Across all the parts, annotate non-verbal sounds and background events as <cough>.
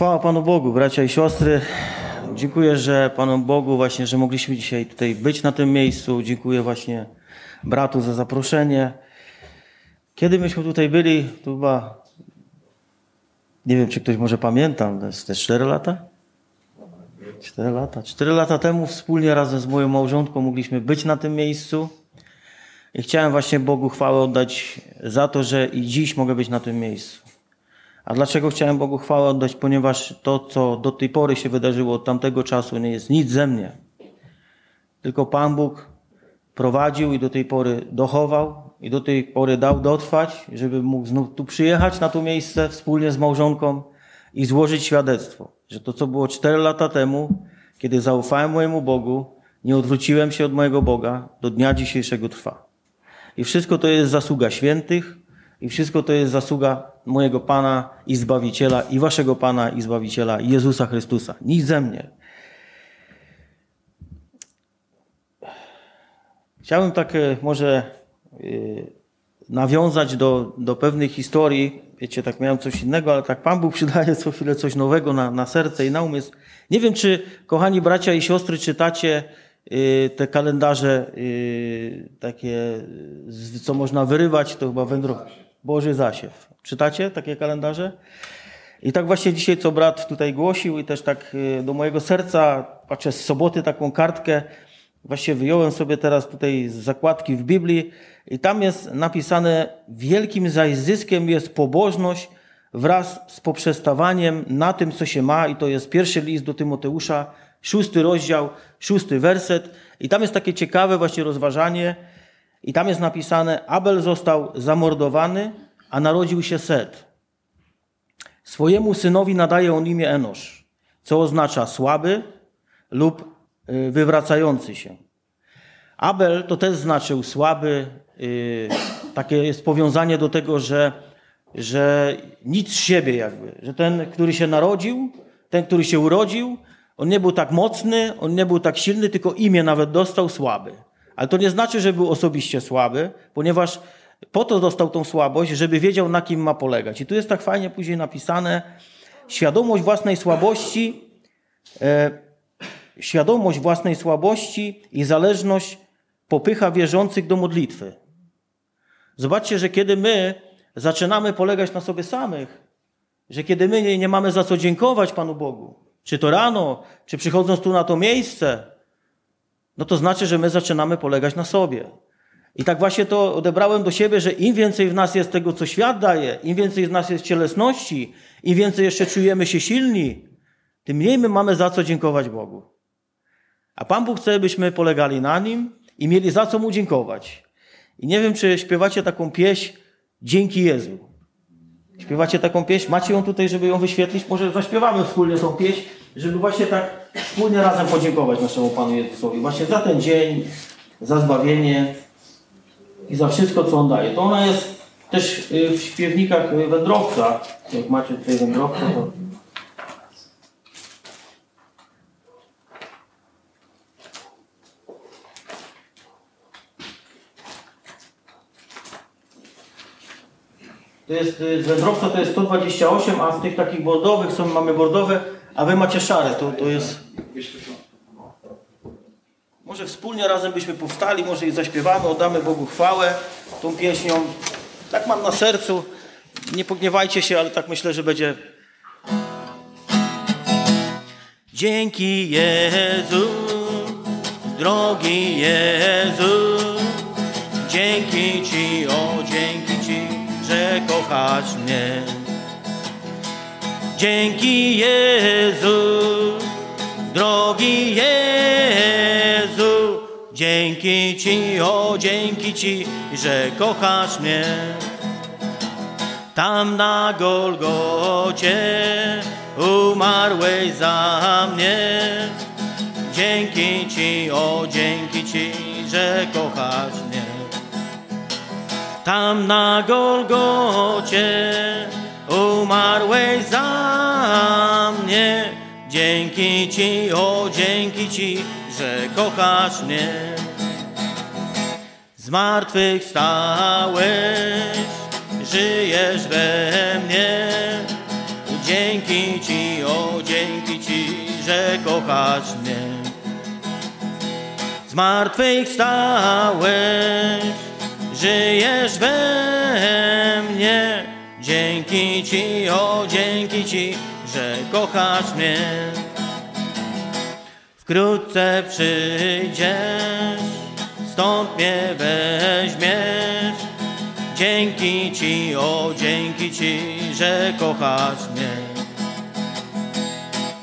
Chwała Panu Bogu, bracia i siostry. Dziękuję, że Panu Bogu właśnie, że mogliśmy dzisiaj tutaj być na tym miejscu. Dziękuję właśnie bratu za zaproszenie. Kiedy myśmy tutaj byli, to chyba, nie wiem, czy ktoś może pamięta, to jest te 4 lata? 4 lata. 4 lata temu wspólnie razem z moją małżonką mogliśmy być na tym miejscu. I chciałem właśnie Bogu chwałę oddać za to, że i dziś mogę być na tym miejscu. A dlaczego chciałem Bogu chwałę oddać? Ponieważ to, co do tej pory się wydarzyło od tamtego czasu, nie jest nic ze mnie. Tylko Pan Bóg prowadził i do tej pory dochował i do tej pory dał dotrwać, żeby mógł znów tu przyjechać na to miejsce wspólnie z małżonką i złożyć świadectwo, że to, co było 4 lata temu, kiedy zaufałem mojemu Bogu, nie odwróciłem się od mojego Boga, do dnia dzisiejszego trwa. I wszystko to jest zasługa świętych, i wszystko to jest zasługa mojego Pana i Zbawiciela, i Waszego Pana i Zbawiciela, Jezusa Chrystusa. Nic ze mnie. Chciałbym tak e, może yy, nawiązać do, do pewnych historii. Wiecie, tak miałem coś innego, ale tak Pan Bóg przydaje co chwilę coś nowego na, na serce i na umysł. Nie wiem, czy kochani bracia i siostry czytacie yy, te kalendarze takie, co można wyrywać, to chyba wędrowne. Boży zasiew. Czytacie takie kalendarze? I tak właśnie dzisiaj, co brat tutaj głosił i też tak y, do mojego serca, patrzę z soboty taką kartkę, właśnie wyjąłem sobie teraz tutaj z zakładki w Biblii i tam jest napisane wielkim zaś zyskiem jest pobożność wraz z poprzestawaniem na tym, co się ma i to jest pierwszy list do Tymoteusza, szósty rozdział, szósty werset i tam jest takie ciekawe właśnie rozważanie, i tam jest napisane: Abel został zamordowany, a narodził się Set. Swojemu synowi nadaje on imię Enosz, co oznacza słaby lub y, wywracający się. Abel to też znaczył słaby. Y, takie jest powiązanie do tego, że, że nic z siebie jakby. Że ten, który się narodził, ten, który się urodził, on nie był tak mocny, on nie był tak silny, tylko imię nawet dostał słaby. Ale to nie znaczy, że był osobiście słaby, ponieważ po to dostał tą słabość, żeby wiedział, na kim ma polegać. I tu jest tak fajnie później napisane, świadomość własnej słabości, e, świadomość własnej słabości i zależność popycha wierzących do modlitwy. Zobaczcie, że kiedy my zaczynamy polegać na sobie samych, że kiedy my nie, nie mamy za co dziękować Panu Bogu, czy to rano, czy przychodząc tu na to miejsce, no to znaczy, że my zaczynamy polegać na sobie. I tak właśnie to odebrałem do siebie, że im więcej w nas jest tego, co świat daje, im więcej w nas jest cielesności, im więcej jeszcze czujemy się silni, tym mniej my mamy za co dziękować Bogu. A Pan Bóg chce, byśmy polegali na Nim i mieli za co Mu dziękować. I nie wiem, czy śpiewacie taką pieśń Dzięki Jezu. Śpiewacie taką pieśń? Macie ją tutaj, żeby ją wyświetlić? Może zaśpiewamy wspólnie tą pieśń żeby właśnie tak wspólnie razem podziękować naszemu Panu Jezusowi. Właśnie za ten dzień, za zbawienie i za wszystko, co On daje. To ona jest też y, w śpiewnikach wędrowca. Jak macie tutaj wędrowca, to... To jest y, z wędrowca to jest 128, a z tych takich bordowych są, mamy bordowe a wy macie szare, to, to jest... Może wspólnie razem byśmy powstali, może i zaśpiewamy, oddamy Bogu chwałę tą pieśnią. Tak mam na sercu. Nie pogniewajcie się, ale tak myślę, że będzie... Dzięki Jezu, drogi Jezu, dzięki Ci, o dzięki Ci, że kochasz mnie. Dzięki Jezu, drogi Jezu, dzięki Ci, o dzięki Ci, że kochasz mnie. Tam na Golgocie umarłeś za mnie. Dzięki Ci, o dzięki Ci, że kochasz mnie. Tam na Golgocie umarłeś za mnie. Dzięki Ci, o dzięki Ci, że kochasz mnie. Zmartwychwstałeś, żyjesz we mnie. Dzięki Ci, o dzięki Ci, że kochasz mnie. Zmartwychwstałeś, żyjesz we mnie. Dzięki Ci, o dzięki Ci, że kochasz mnie. Wkrótce przyjdziesz, stąd mnie weźmiesz. Dzięki Ci, o dzięki Ci, że kochasz mnie.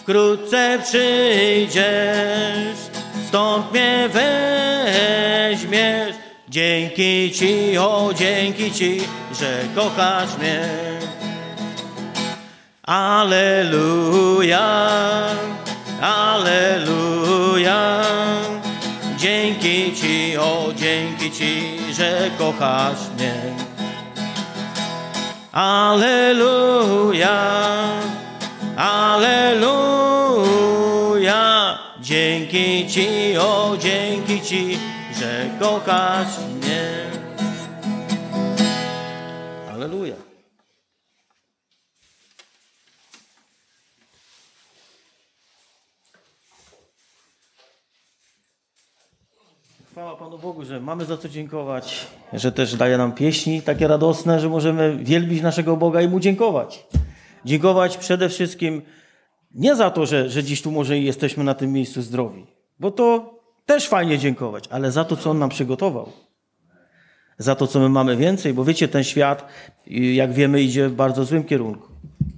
Wkrótce przyjdziesz, stąd mnie weźmiesz. Dzięki Ci, o dzięki Ci, że kochasz mnie. Aleluja, Aleluja. Dzięki Ci, o dzięki Ci, że kochasz mnie. Aleluja, Aleluja. Dzięki Ci, o dzięki Ci, że kochasz mnie. Panu Bogu, że mamy za co dziękować, że też daje nam pieśni takie radosne, że możemy wielbić naszego Boga i Mu dziękować. Dziękować przede wszystkim nie za to, że, że dziś tu może jesteśmy na tym miejscu zdrowi, bo to też fajnie dziękować, ale za to, co On nam przygotował. Za to, co my mamy więcej, bo wiecie, ten świat, jak wiemy, idzie w bardzo złym kierunku.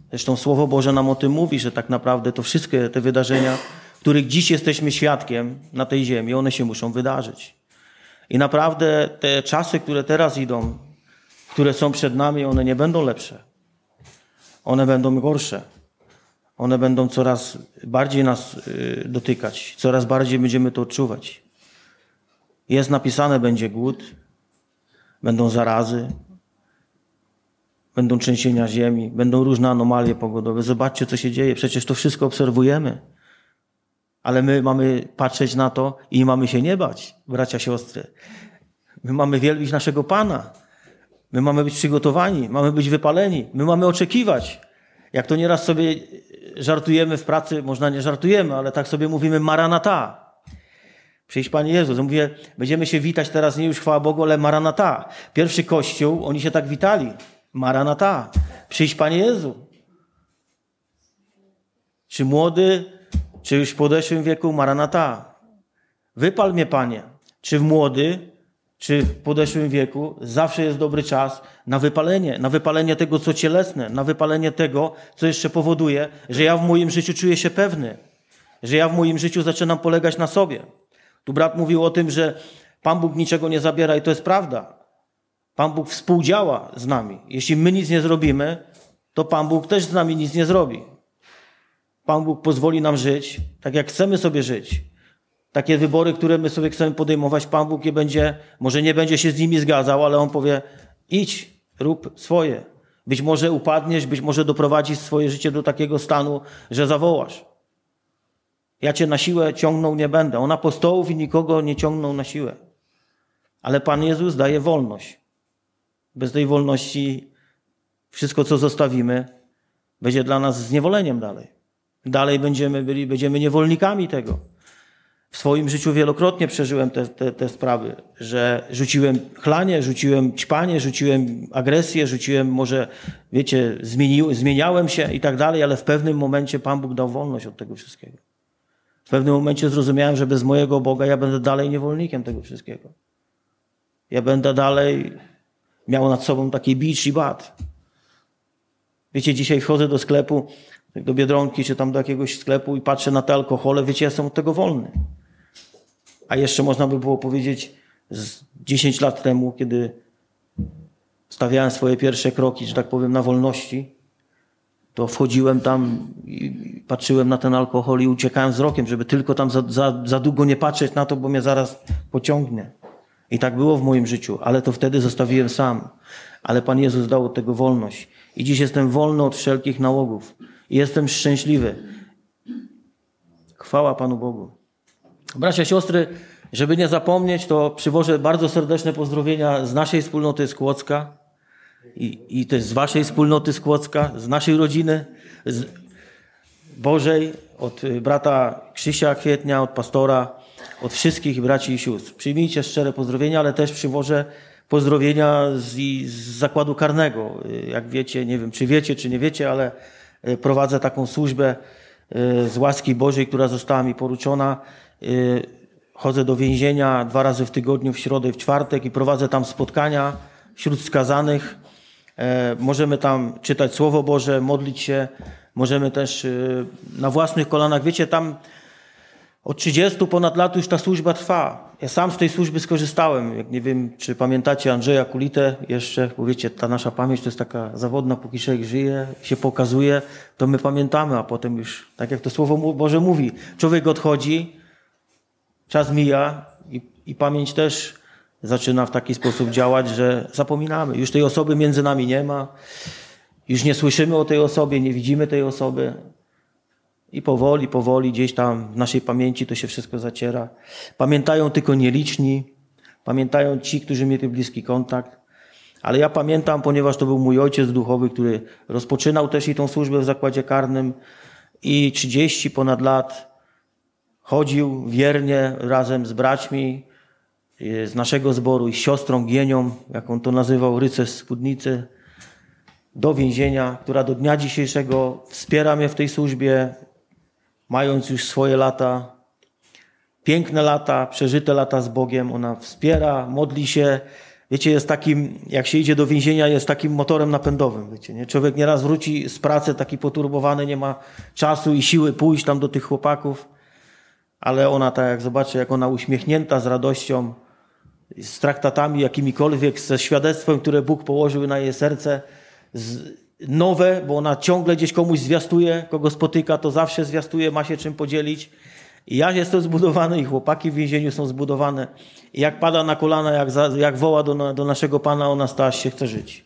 Zresztą Słowo Boże nam o tym mówi, że tak naprawdę to wszystkie te wydarzenia, których dziś jesteśmy świadkiem na tej ziemi, one się muszą wydarzyć. I naprawdę te czasy, które teraz idą, które są przed nami, one nie będą lepsze. One będą gorsze. One będą coraz bardziej nas y, dotykać, coraz bardziej będziemy to odczuwać. Jest napisane, będzie głód, będą zarazy, będą trzęsienia ziemi, będą różne anomalie pogodowe. Zobaczcie, co się dzieje. Przecież to wszystko obserwujemy. Ale my mamy patrzeć na to i mamy się nie bać, bracia, siostry. My mamy wielbić naszego Pana. My mamy być przygotowani, mamy być wypaleni, my mamy oczekiwać. Jak to nieraz sobie żartujemy w pracy, można nie żartujemy, ale tak sobie mówimy Maranata. Przyjdź Panie Jezus. Mówię, będziemy się witać teraz nie już chwała Bogu, ale Maranata. Pierwszy kościół, oni się tak witali. Maranata. Przyjdź Panie Jezu. Czy młody, czy już w podeszłym wieku, Maranata. Wypal mnie, Panie. Czy w młody, czy w podeszłym wieku, zawsze jest dobry czas na wypalenie, na wypalenie tego, co cielesne, na wypalenie tego, co jeszcze powoduje, że ja w moim życiu czuję się pewny, że ja w moim życiu zaczynam polegać na sobie. Tu brat mówił o tym, że Pan Bóg niczego nie zabiera i to jest prawda. Pan Bóg współdziała z nami. Jeśli my nic nie zrobimy, to Pan Bóg też z nami nic nie zrobi. Pan Bóg pozwoli nam żyć tak, jak chcemy sobie żyć. Takie wybory, które my sobie chcemy podejmować, Pan Bóg je będzie, może nie będzie się z nimi zgadzał, ale On powie, idź, rób swoje. Być może upadniesz, być może doprowadzisz swoje życie do takiego stanu, że zawołasz. Ja cię na siłę ciągnął nie będę. On apostołów i nikogo nie ciągnął na siłę. Ale Pan Jezus daje wolność. Bez tej wolności wszystko, co zostawimy, będzie dla nas zniewoleniem dalej. Dalej będziemy byli, będziemy niewolnikami tego. W swoim życiu wielokrotnie przeżyłem te, te, te sprawy, że rzuciłem chlanie, rzuciłem ćpanie, rzuciłem agresję, rzuciłem może, wiecie, zmienił, zmieniałem się i tak dalej, ale w pewnym momencie Pan Bóg dał wolność od tego wszystkiego. W pewnym momencie zrozumiałem, że bez mojego Boga ja będę dalej niewolnikiem tego wszystkiego. Ja będę dalej miał nad sobą taki bicz i bat. Wiecie, dzisiaj wchodzę do sklepu, do Biedronki, czy tam do jakiegoś sklepu i patrzę na te alkohole, wiecie, ja jestem od tego wolny. A jeszcze można by było powiedzieć z 10 lat temu, kiedy stawiałem swoje pierwsze kroki, że tak powiem, na wolności, to wchodziłem tam i patrzyłem na ten alkohol i uciekałem wzrokiem, żeby tylko tam za, za, za długo nie patrzeć na to, bo mnie zaraz pociągnie. I tak było w moim życiu, ale to wtedy zostawiłem sam. Ale Pan Jezus dał od tego wolność. I dziś jestem wolny od wszelkich nałogów. Jestem szczęśliwy. Chwała Panu Bogu. Bracia, siostry, żeby nie zapomnieć, to przywożę bardzo serdeczne pozdrowienia z naszej wspólnoty z Kłodzka i, i też z waszej wspólnoty z Kłodzka, z naszej rodziny. Z, Bożej, od y, brata Krzysia Kwietnia, od pastora, od wszystkich braci i sióstr. Przyjmijcie szczere pozdrowienia, ale też przywożę pozdrowienia z, z zakładu karnego. Y, jak wiecie, nie wiem czy wiecie, czy nie wiecie, ale prowadzę taką służbę z łaski Bożej, która została mi poruczona. Chodzę do więzienia dwa razy w tygodniu, w środę w czwartek i prowadzę tam spotkania wśród skazanych. Możemy tam czytać Słowo Boże, modlić się, Możemy też na własnych kolanach, wiecie, tam od 30 ponad lat już ta służba trwa. Ja sam z tej służby skorzystałem. Jak nie wiem, czy pamiętacie Andrzeja Kulitę jeszcze, bo wiecie, ta nasza pamięć to jest taka zawodna, póki człowiek żyje, się pokazuje, to my pamiętamy, a potem już, tak jak to Słowo Boże mówi, człowiek odchodzi, czas mija i, i pamięć też zaczyna w taki sposób działać, że zapominamy. Już tej osoby między nami nie ma. Już nie słyszymy o tej osobie, nie widzimy tej osoby. I powoli, powoli gdzieś tam w naszej pamięci to się wszystko zaciera. Pamiętają tylko nieliczni, pamiętają ci, którzy mieli bliski kontakt. Ale ja pamiętam, ponieważ to był mój ojciec duchowy, który rozpoczynał też i tą służbę w zakładzie karnym i 30 ponad lat chodził wiernie razem z braćmi z naszego zboru i siostrą Gienią, jak on to nazywał, rycerz spódnicy, do więzienia, która do dnia dzisiejszego wspiera mnie w tej służbie, mając już swoje lata, piękne lata, przeżyte lata z Bogiem. Ona wspiera, modli się. Wiecie, jest takim, jak się idzie do więzienia, jest takim motorem napędowym. Wiecie, nie? Człowiek nieraz wróci z pracy taki poturbowany, nie ma czasu i siły pójść tam do tych chłopaków, ale ona tak jak zobaczy, jak ona uśmiechnięta z radością, z traktatami jakimikolwiek, ze świadectwem, które Bóg położył na jej serce, nowe, bo ona ciągle gdzieś komuś zwiastuje, kogo spotyka, to zawsze zwiastuje, ma się czym podzielić. I ja jestem zbudowany i chłopaki w więzieniu są zbudowane. I jak pada na kolana, jak, za, jak woła do, do naszego Pana, ona stała się chce żyć.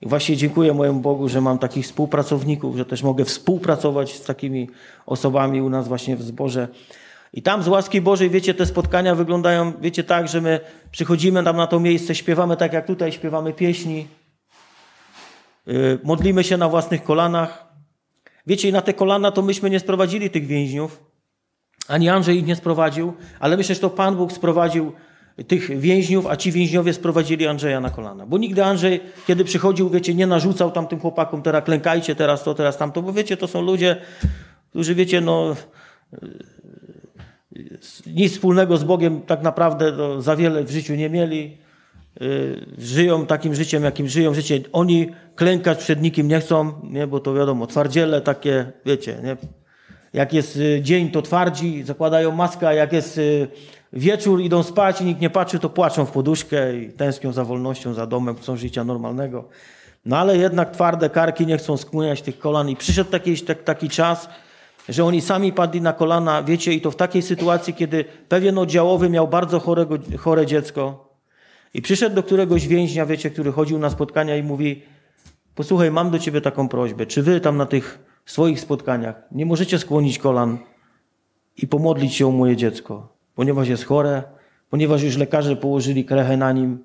I właśnie dziękuję mojemu Bogu, że mam takich współpracowników, że też mogę współpracować z takimi osobami u nas właśnie w zborze. I tam z łaski Bożej, wiecie, te spotkania wyglądają, wiecie, tak, że my przychodzimy tam na to miejsce, śpiewamy tak jak tutaj, śpiewamy pieśni, modlimy się na własnych kolanach. Wiecie, i na te kolana to myśmy nie sprowadzili tych więźniów, ani Andrzej ich nie sprowadził, ale myślę, że to Pan Bóg sprowadził tych więźniów, a ci więźniowie sprowadzili Andrzeja na kolana. Bo nigdy Andrzej, kiedy przychodził, wiecie, nie narzucał tam tym chłopakom, teraz klękajcie, teraz to, teraz tamto, bo wiecie, to są ludzie, którzy, wiecie, no nic wspólnego z Bogiem tak naprawdę za wiele w życiu nie mieli. Y, żyją takim życiem, jakim żyją życie. Oni klękać przed nikim nie chcą, nie? bo to wiadomo, twardziele takie, wiecie, nie? jak jest y, dzień, to twardzi, zakładają maskę, jak jest y, wieczór, idą spać i nikt nie patrzy, to płaczą w poduszkę i tęsknią za wolnością, za domem, chcą życia normalnego. No ale jednak twarde karki nie chcą skłaniać tych kolan i przyszedł taki, tak, taki czas, że oni sami padli na kolana, wiecie, i to w takiej sytuacji, kiedy pewien oddziałowy miał bardzo chorego, chore dziecko, i przyszedł do któregoś więźnia, wiecie, który chodził na spotkania i mówi: Posłuchaj, mam do ciebie taką prośbę. Czy wy tam na tych swoich spotkaniach nie możecie skłonić kolan i pomodlić się o moje dziecko, ponieważ jest chore, ponieważ już lekarze położyli krechę na nim.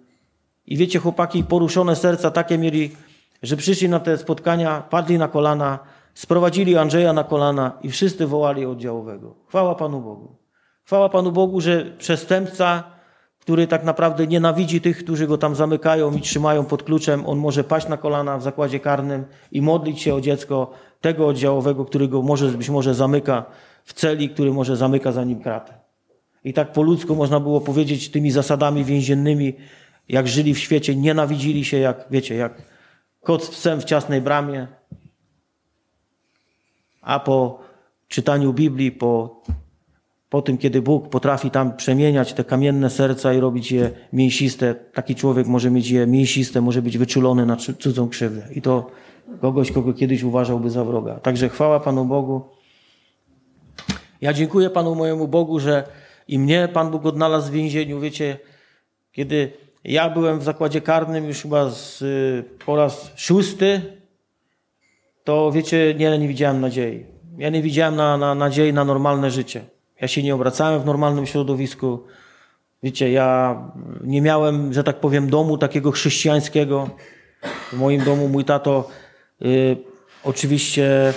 I wiecie, chłopaki, poruszone serca takie mieli, że przyszli na te spotkania, padli na kolana, sprowadzili Andrzeja na kolana i wszyscy wołali oddziałowego. Chwała Panu Bogu. Chwała Panu Bogu, że przestępca który tak naprawdę nienawidzi tych, którzy go tam zamykają i trzymają pod kluczem, on może paść na kolana w zakładzie karnym i modlić się o dziecko tego oddziałowego, który go może, być może zamyka w celi, który może zamyka za nim kratę. I tak po ludzku można było powiedzieć tymi zasadami więziennymi, jak żyli w świecie, nienawidzili się, jak wiecie, jak kot z psem w ciasnej bramie. A po czytaniu Biblii, po po tym, kiedy Bóg potrafi tam przemieniać te kamienne serca i robić je mięsiste, taki człowiek może mieć je mięsiste, może być wyczulony na cudzą krzywdę. I to kogoś, kogo kiedyś uważałby za wroga. Także chwała Panu Bogu. Ja dziękuję Panu mojemu Bogu, że i mnie Pan Bóg odnalazł w więzieniu. Wiecie, kiedy ja byłem w zakładzie karnym już chyba z, y, po raz szósty, to wiecie, nie, nie widziałem nadziei. Ja nie widziałem na, na nadziei na normalne życie. Ja się nie obracałem w normalnym środowisku. Wiecie, ja nie miałem, że tak powiem, domu takiego chrześcijańskiego. W moim domu mój tato y, oczywiście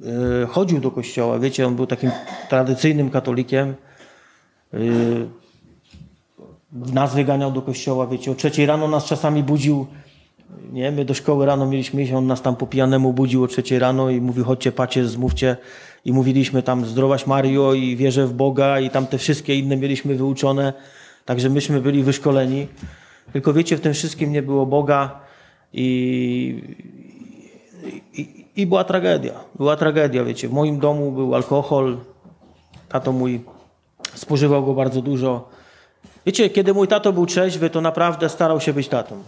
e, chodził do kościoła. Wiecie, on był takim tradycyjnym katolikiem. E, nas wyganiał do kościoła, wiecie, o trzeciej rano nas czasami budził, nie, my do szkoły rano mieliśmy iść, on nas tam po pijanemu budził o trzeciej rano i mówił, chodźcie, pacie, zmówcie i mówiliśmy tam zdrowaś Mario i wierzę w Boga i tam te wszystkie inne mieliśmy wyuczone, także myśmy byli wyszkoleni. Tylko wiecie, w tym wszystkim nie było Boga i, i, i była tragedia. Była tragedia, wiecie. W moim domu był alkohol, tato mój spożywał go bardzo dużo. Wiecie, kiedy mój tato był trzeźwy, to naprawdę starał się być tatą.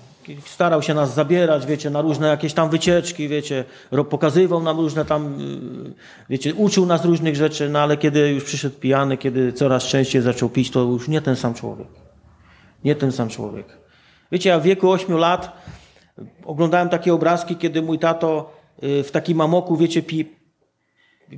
Starał się nas zabierać, wiecie, na różne jakieś tam wycieczki, wiecie, pokazywał nam różne tam, y, wiecie, uczył nas różnych rzeczy, no ale kiedy już przyszedł pijany, kiedy coraz częściej zaczął pić, to już nie ten sam człowiek. Nie ten sam człowiek. Wiecie, ja w wieku 8 lat oglądałem takie obrazki, kiedy mój tato y, w takim mamoku, wiecie, pi,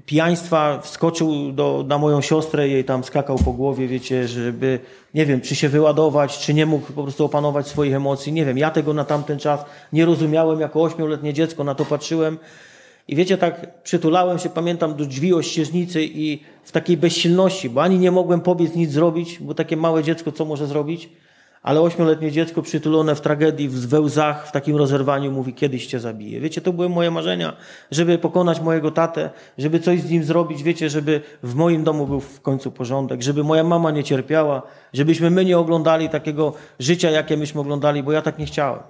pijaństwa wskoczył do, na moją siostrę jej tam skakał po głowie, wiecie, żeby, nie wiem, czy się wyładować, czy nie mógł po prostu opanować swoich emocji. Nie wiem, ja tego na tamten czas nie rozumiałem, jako ośmioletnie dziecko na to patrzyłem. I wiecie, tak przytulałem się, pamiętam, do drzwi ościeżnicy i w takiej bezsilności, bo ani nie mogłem pobiec, nic zrobić, bo takie małe dziecko co może zrobić? Ale ośmioletnie dziecko przytulone w tragedii, we łzach, w takim rozerwaniu mówi, kiedyś cię zabiję. Wiecie, to były moje marzenia, żeby pokonać mojego tatę, żeby coś z nim zrobić, wiecie, żeby w moim domu był w końcu porządek, żeby moja mama nie cierpiała, żebyśmy my nie oglądali takiego życia, jakie myśmy oglądali, bo ja tak nie chciałem.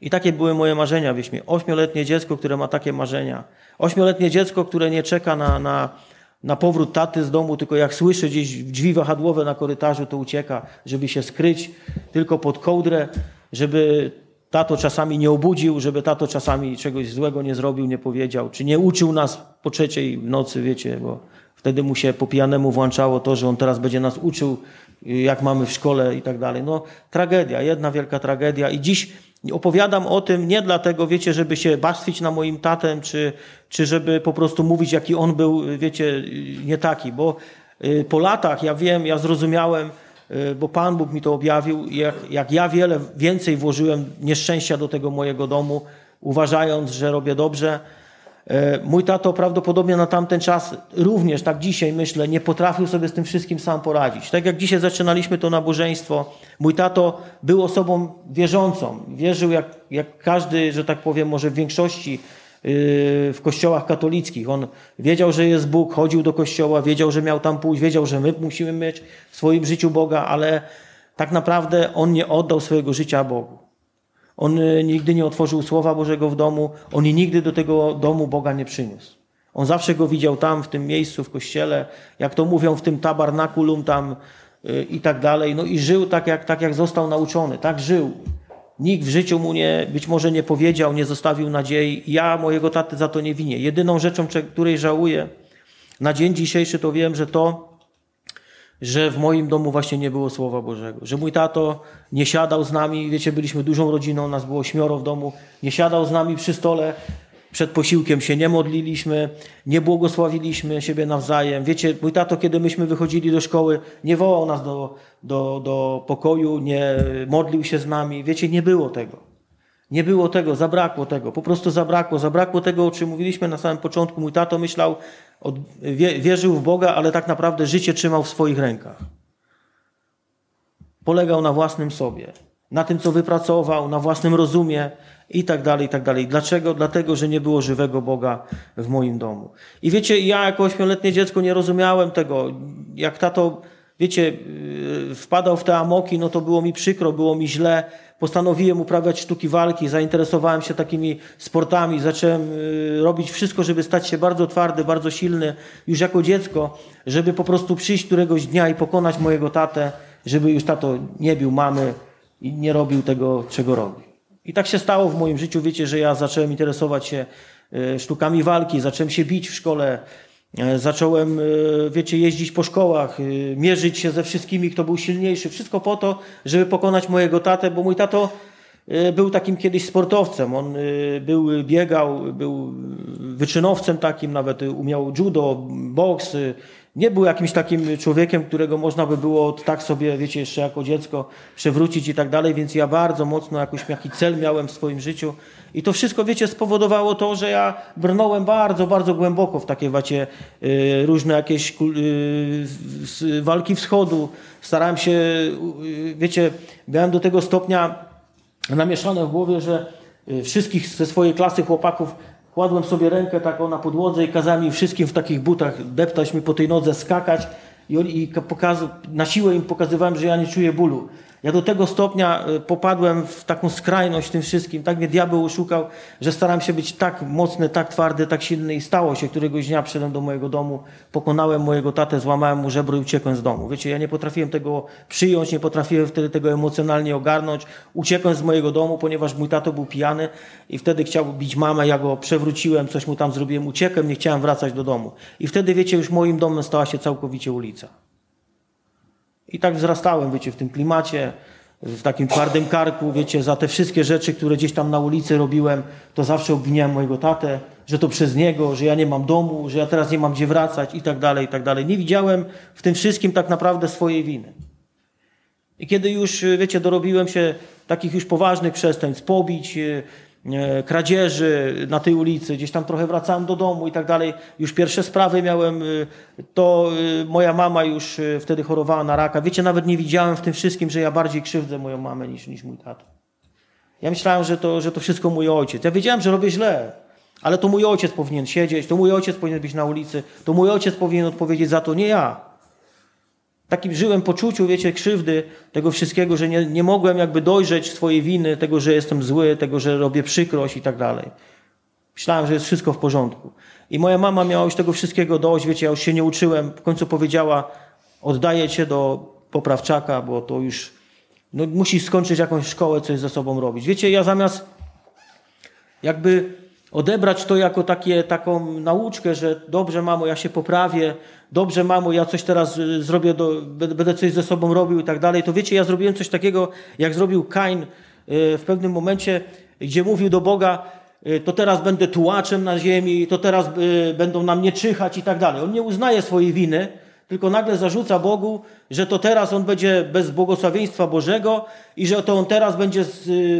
I takie były moje marzenia, wieś mi. Ośmioletnie dziecko, które ma takie marzenia. Ośmioletnie dziecko, które nie czeka na, na, na powrót taty z domu, tylko jak słyszy gdzieś drzwi wahadłowe na korytarzu, to ucieka, żeby się skryć tylko pod kołdrę, żeby tato czasami nie obudził, żeby tato czasami czegoś złego nie zrobił, nie powiedział, czy nie uczył nas po trzeciej nocy, wiecie, bo wtedy mu się po pijanemu włączało to, że on teraz będzie nas uczył, jak mamy w szkole i tak dalej. No tragedia, jedna wielka tragedia i dziś Opowiadam o tym nie dlatego, wiecie, żeby się bastwić na moim tatem, czy, czy żeby po prostu mówić, jaki on był, wiecie, nie taki, bo y, po latach ja wiem, ja zrozumiałem, y, bo Pan Bóg mi to objawił, jak, jak ja wiele więcej włożyłem nieszczęścia do tego mojego domu, uważając, że robię dobrze, mój tato prawdopodobnie na tamten czas również, tak dzisiaj myślę, nie potrafił sobie z tym wszystkim sam poradzić. Tak jak dzisiaj zaczynaliśmy to nabożeństwo, mój tato był osobą wierzącą. Wierzył jak, jak każdy, że tak powiem, może w większości yy, w kościołach katolickich. On wiedział, że jest Bóg, chodził do kościoła, wiedział, że miał tam pójść, wiedział, że my musimy mieć w swoim życiu Boga, ale tak naprawdę on nie oddał swojego życia Bogu. On e, nigdy nie otworzył Słowa Bożego w domu, on nigdy do tego domu Boga nie przyniósł. On zawsze go widział tam, w tym miejscu, w kościele, jak to mówią, w tym tabernakulum tam yy, i tak dalej. No i żył tak jak, tak, jak został nauczony. Tak żył. Nikt w życiu mu nie, być może nie powiedział, nie zostawił nadziei. Ja mojego taty za to nie winię. Jedyną rzeczą, której żałuję na dzień dzisiejszy, to wiem, że to, że w moim domu właśnie nie było Słowa Bożego. Że mój tato nie siadał z nami, wiecie, byliśmy dużą rodziną, nas było ośmioro w domu, nie siadał z nami przy stole, przed posiłkiem się nie modliliśmy, nie błogosławiliśmy siebie nawzajem. Wiecie, mój tato, kiedy myśmy wychodzili do szkoły, nie wołał nas do, do, do pokoju, nie modlił się z nami. Wiecie, nie było tego. Nie było tego, zabrakło tego, po prostu zabrakło. Zabrakło tego, o czym mówiliśmy na samym początku. Mój tato myślał, wierzył w Boga, ale tak naprawdę życie trzymał w swoich rękach. Polegał na własnym sobie, na tym, co wypracował, na własnym rozumie i tak dalej, i tak dalej. Dlaczego? Dlatego, że nie było żywego Boga w moim domu. I wiecie, ja jako ośmioletnie dziecko nie rozumiałem tego. Jak tato, wiecie, yy, wpadał w te amoki, no to było mi przykro, było mi źle, postanowiłem uprawiać sztuki walki, zainteresowałem się takimi sportami, zacząłem y, robić wszystko, żeby stać się bardzo twardy, bardzo silny już jako dziecko, żeby po prostu przyjść któregoś dnia i pokonać mojego tatę, żeby już tato nie bił mamy i nie robił tego, czego robi. I tak się stało w moim życiu, wiecie, że ja zacząłem interesować się y, sztukami walki, zacząłem się bić w szkole, zacząłem, e, wiecie, jeździć po szkołach, e, mierzyć się ze wszystkimi, kto był silniejszy. Wszystko po to, żeby pokonać mojego tatę, bo mój tato był takim kiedyś sportowcem. On był, biegał, był wyczynowcem takim, nawet umiał judo, boks, nie był jakimś takim człowiekiem, którego można by było tak sobie, wiecie, jeszcze jako dziecko przewrócić i tak dalej, więc ja bardzo mocno jakiś jaki cel miałem w swoim życiu. I to wszystko, wiecie, spowodowało to, że ja brnąłem bardzo, bardzo głęboko w takie, wiecie, y, różne jakieś y, walki wschodu. Starałem się, y, wiecie, miałem do tego stopnia namieszane w głowie, że wszystkich ze swojej klasy chłopaków Kładłem sobie rękę taką na podłodze i kazałem im wszystkim w takich butach deptać mi po tej nodze, skakać i, i na siłę im pokazywałem, że ja nie czuję bólu. Ja do tego stopnia e, popadłem w taką skrajność tym wszystkim, tak mnie diabeł oszukał, że starałem się być tak mocny, tak twardy, tak silny i stało się. Któregoś dnia przyszedłem do mojego domu, pokonałem mojego tatę, złamałem mu żebro i uciekłem z domu. Wiecie, ja nie potrafiłem tego przyjąć, nie potrafiłem wtedy tego emocjonalnie ogarnąć. Uciekłem z mojego domu, ponieważ mój tato był pijany i wtedy chciał bić mamę, ja go przewróciłem, coś mu tam zrobiłem, uciekłem, nie chciałem wracać do domu. I wtedy, wiecie, już moim domem stała się całkowicie ulica. I tak wzrastałem, wiecie, w tym klimacie, w takim twardym karku, wiecie, za te wszystkie rzeczy, które gdzieś tam na ulicy robiłem, to zawsze obwiniałem mojego tatę, że to przez niego, że ja nie mam domu, że ja teraz nie mam gdzie wracać i tak dalej, i tak dalej. Nie widziałem w tym wszystkim tak naprawdę swojej winy. I kiedy już, wiecie, dorobiłem się takich już poważnych przestępstw, pobić, E, kradzieży na tej ulicy, gdzieś tam trochę wracałem do domu i tak dalej. Już pierwsze sprawy miałem, e, to e, moja mama już wtedy chorowała na raka. Wiecie, nawet nie widziałem w tym wszystkim, że ja bardziej krzywdzę moją mamę niż, niż mój tato. Ja myślałem, że to, że to wszystko mój ojciec. Ja wiedziałem, że robię źle, ale to mój ojciec powinien siedzieć, to mój ojciec powinien być na ulicy, to mój ojciec powinien odpowiedzieć za to, nie ja takim żyłem poczuciu, wiecie, krzywdy tego wszystkiego, że nie, nie mogłem jakby dojrzeć swojej winy, tego, że jestem zły, tego, że robię przykrość i tak dalej. Myślałem, że jest wszystko w porządku. I moja mama miała już tego wszystkiego dość, wiecie, ja już się nie uczyłem. W końcu powiedziała, oddaję cię do poprawczaka, bo to już no, musisz skończyć jakąś szkołę, coś ze sobą robić. Wiecie, ja zamiast jakby odebrać to jako takie, taką nauczkę, że dobrze, mamo, ja się poprawię, dobrze, mamo, ja coś teraz y, zrobię, do, będę coś ze sobą robił i tak dalej, to wiecie, ja zrobiłem coś takiego, jak zrobił Kain y, w pewnym momencie, gdzie mówił do Boga, y, to teraz będę tułaczem na ziemi, to teraz będą na mnie czyhać i tak dalej. On nie uznaje swojej winy, tylko nagle zarzuca Bogu, że to teraz on będzie bez błogosławieństwa Bożego i że to on teraz będzie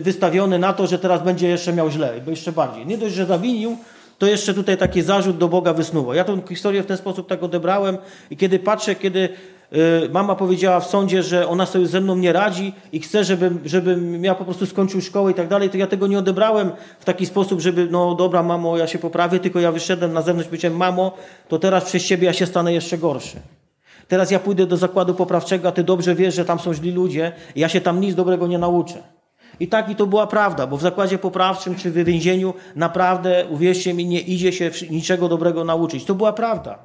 wystawiony na to, że teraz będzie jeszcze miał źle, bo jeszcze bardziej. Nie dość, że zawinił, to jeszcze tutaj taki zarzut do Boga wysnuwał. Ja tę historię w ten sposób tak odebrałem i kiedy patrzę, kiedy y, mama powiedziała w sądzie, że ona sobie ze mną nie radzi i chce, żebym, żebym ja po prostu skończył szkołę i tak dalej, to ja tego nie odebrałem w taki sposób, żeby no dobra mamo, ja się poprawię, tylko ja wyszedłem na zewnątrz powiedziałem, mamo, to teraz przez ciebie ja się stanę jeszcze gorszy. Teraz ja pójdę do zakładu poprawczego, a ty dobrze wiesz, że tam są źli ludzie ja się tam nic dobrego nie nauczę. I tak i to była prawda, bo w zakładzie poprawczym czy w więzieniu naprawdę, uwierzcie mi, nie idzie się niczego dobrego nauczyć. To była prawda.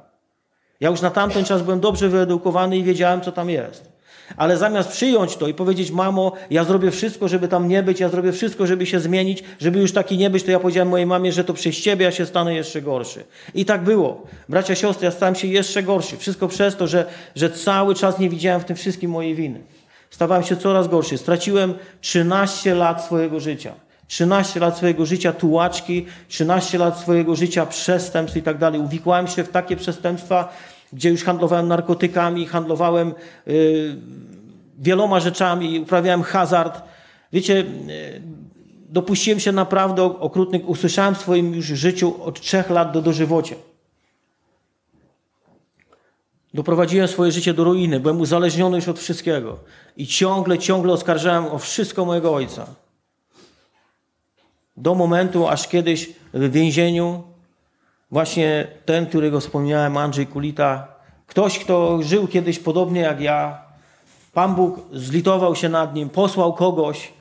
Ja już na tamten czas byłem dobrze wyedukowany i wiedziałem, co tam jest. Ale zamiast przyjąć to i powiedzieć, mamo, ja zrobię wszystko, żeby tam nie być, ja zrobię wszystko, żeby się zmienić, żeby już taki nie być, to ja powiedziałem mojej mamie, że to przez ciebie ja się stanę jeszcze gorszy. I tak było. Bracia, siostry, ja stałem się jeszcze gorszy. Wszystko przez to, że, że cały czas nie widziałem w tym wszystkim mojej winy. Stawałem się coraz gorszy. Straciłem 13 lat swojego życia. 13 lat swojego życia tułaczki, 13 lat swojego życia przestępstw i tak dalej. Uwikłałem się w takie przestępstwa, gdzie już handlowałem narkotykami, handlowałem yy, wieloma rzeczami, uprawiałem hazard. Wiecie, yy, dopuściłem się naprawdę okrutnych, usłyszałem w swoim już życiu od trzech lat do dożywocia. Doprowadziłem swoje życie do ruiny, byłem uzależniony już od wszystkiego. I ciągle, ciągle oskarżałem o wszystko mojego ojca. Do momentu, aż kiedyś w więzieniu, właśnie ten, którego wspomniałem, Andrzej Kulita, ktoś, kto żył kiedyś podobnie jak ja, Pan Bóg zlitował się nad nim, posłał kogoś,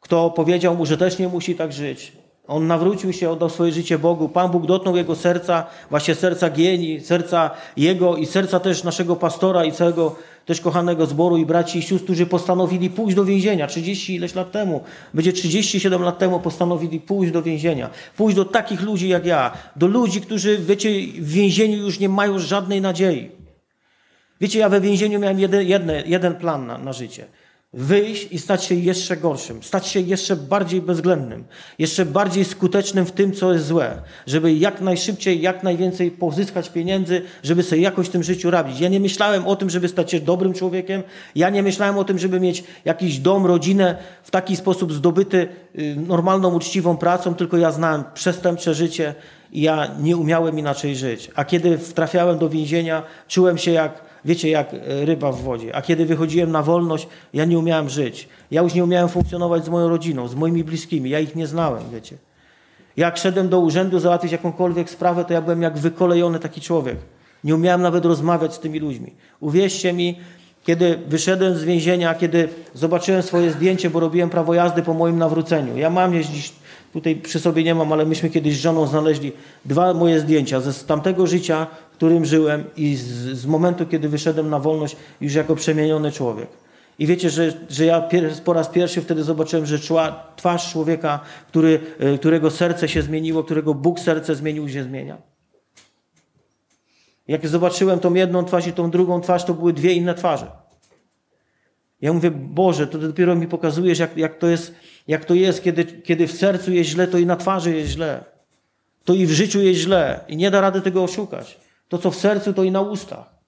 kto powiedział mu, że też nie musi tak żyć. On nawrócił się, oddał swoje życie Bogu. Pan Bóg dotknął jego serca, właśnie serca Gieni, serca jego i serca też naszego pastora i całego też kochanego zboru i braci i sióstr, którzy postanowili pójść do więzienia. 30 ileś lat temu, będzie 37 lat temu postanowili pójść do więzienia. Pójść do takich ludzi jak ja, do ludzi, którzy, wiecie, w więzieniu już nie mają żadnej nadziei. Wiecie, ja we więzieniu miałem jeden, jeden, plan na, na życie. Wyjść i stać się jeszcze gorszym, stać się jeszcze bardziej bezwzględnym, jeszcze bardziej skutecznym w tym, co jest złe, żeby jak najszybciej, jak najwięcej pozyskać pieniędzy, żeby sobie jakoś w tym życiu rabić. Ja nie myślałem o tym, żeby stać się dobrym człowiekiem, ja nie myślałem o tym, żeby mieć jakiś dom, rodzinę w taki sposób zdobyty y, normalną, uczciwą pracą, tylko ja znałem przestępcze życie i ja nie umiałem inaczej żyć. A kiedy trafiałem do więzienia, czułem się jak wiecie, jak e, ryba w wodzie. A kiedy wychodziłem na wolność, ja nie umiałem żyć. Ja już nie umiałem funkcjonować z moją rodziną, z moimi bliskimi. Ja ich nie znałem, wiecie. Jak szedłem do urzędu załatwić jakąkolwiek sprawę, to ja byłem jak wykolejony taki człowiek. Nie umiałem nawet rozmawiać z tymi ludźmi. Uwierzcie mi, kiedy wyszedłem z więzienia, kiedy zobaczyłem swoje zdjęcie, bo robiłem prawo jazdy po moim nawróceniu. Ja mam jeździć, tutaj przy sobie nie mam, ale myśmy kiedyś z żoną znaleźli dwa moje zdjęcia ze tamtego życia, którym żyłem i z, z momentu, kiedy wyszedłem na wolność już jako przemieniony człowiek. I wiecie, że, że ja pier, po raz pierwszy wtedy zobaczyłem, że czła, twarz człowieka, który, e, którego serce się zmieniło, którego Bóg serce zmienił, się zmienia. Jak zobaczyłem tą jedną twarz i tą drugą twarz, to były dwie inne twarze. Ja mówię, Boże, to dopiero mi pokazujesz, jak, jak to jest, jak to jest kiedy, kiedy w sercu jest źle, to i na twarzy jest źle. To i w życiu jest źle. I nie da rady tego oszukać. To, co w sercu, to i na ustach.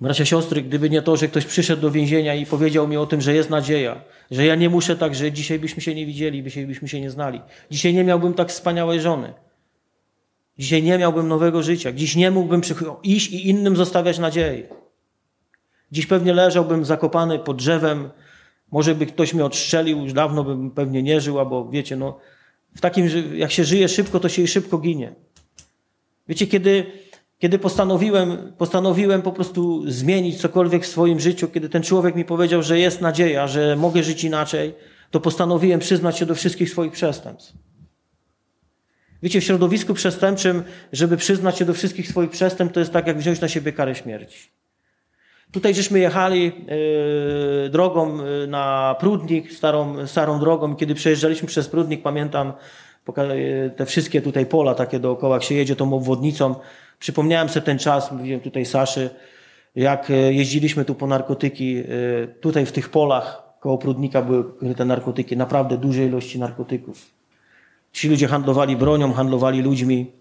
Bracia, siostry, gdyby nie to, że ktoś przyszedł do więzienia i powiedział mi o tym, że jest nadzieja, że ja nie muszę tak żyć, dzisiaj byśmy się nie widzieli, dzisiaj byśmy się nie znali. Dzisiaj nie miałbym tak wspaniałej żony. Dzisiaj nie miałbym nowego życia. Dziś nie mógłbym iść i innym zostawiać nadziei. Dziś pewnie leżałbym zakopany pod drzewem. Może by ktoś mnie odstrzelił, już dawno bym pewnie nie żył, albo wiecie, no, w takim, jak się żyje szybko, to się i szybko ginie. Wiecie, kiedy, kiedy postanowiłem, postanowiłem po prostu zmienić cokolwiek w swoim życiu, kiedy ten człowiek mi powiedział, że jest nadzieja, że mogę żyć inaczej, to postanowiłem przyznać się do wszystkich swoich przestępstw. Wiecie, w środowisku przestępczym, żeby przyznać się do wszystkich swoich przestępstw, to jest tak, jak wziąć na siebie karę śmierci. Tutaj żeśmy jechali yy, drogą yy, na Prudnik, starą, starą drogą. Kiedy przejeżdżaliśmy przez Prudnik, pamiętam yy, te wszystkie tutaj pola takie dookoła, jak się jedzie tą obwodnicą. Przypomniałem sobie ten czas, mówiłem tutaj Saszy, jak jeździliśmy tu po narkotyki, tutaj w tych polach koło Prudnika były te narkotyki, naprawdę duże ilości narkotyków. Ci ludzie handlowali bronią, handlowali ludźmi.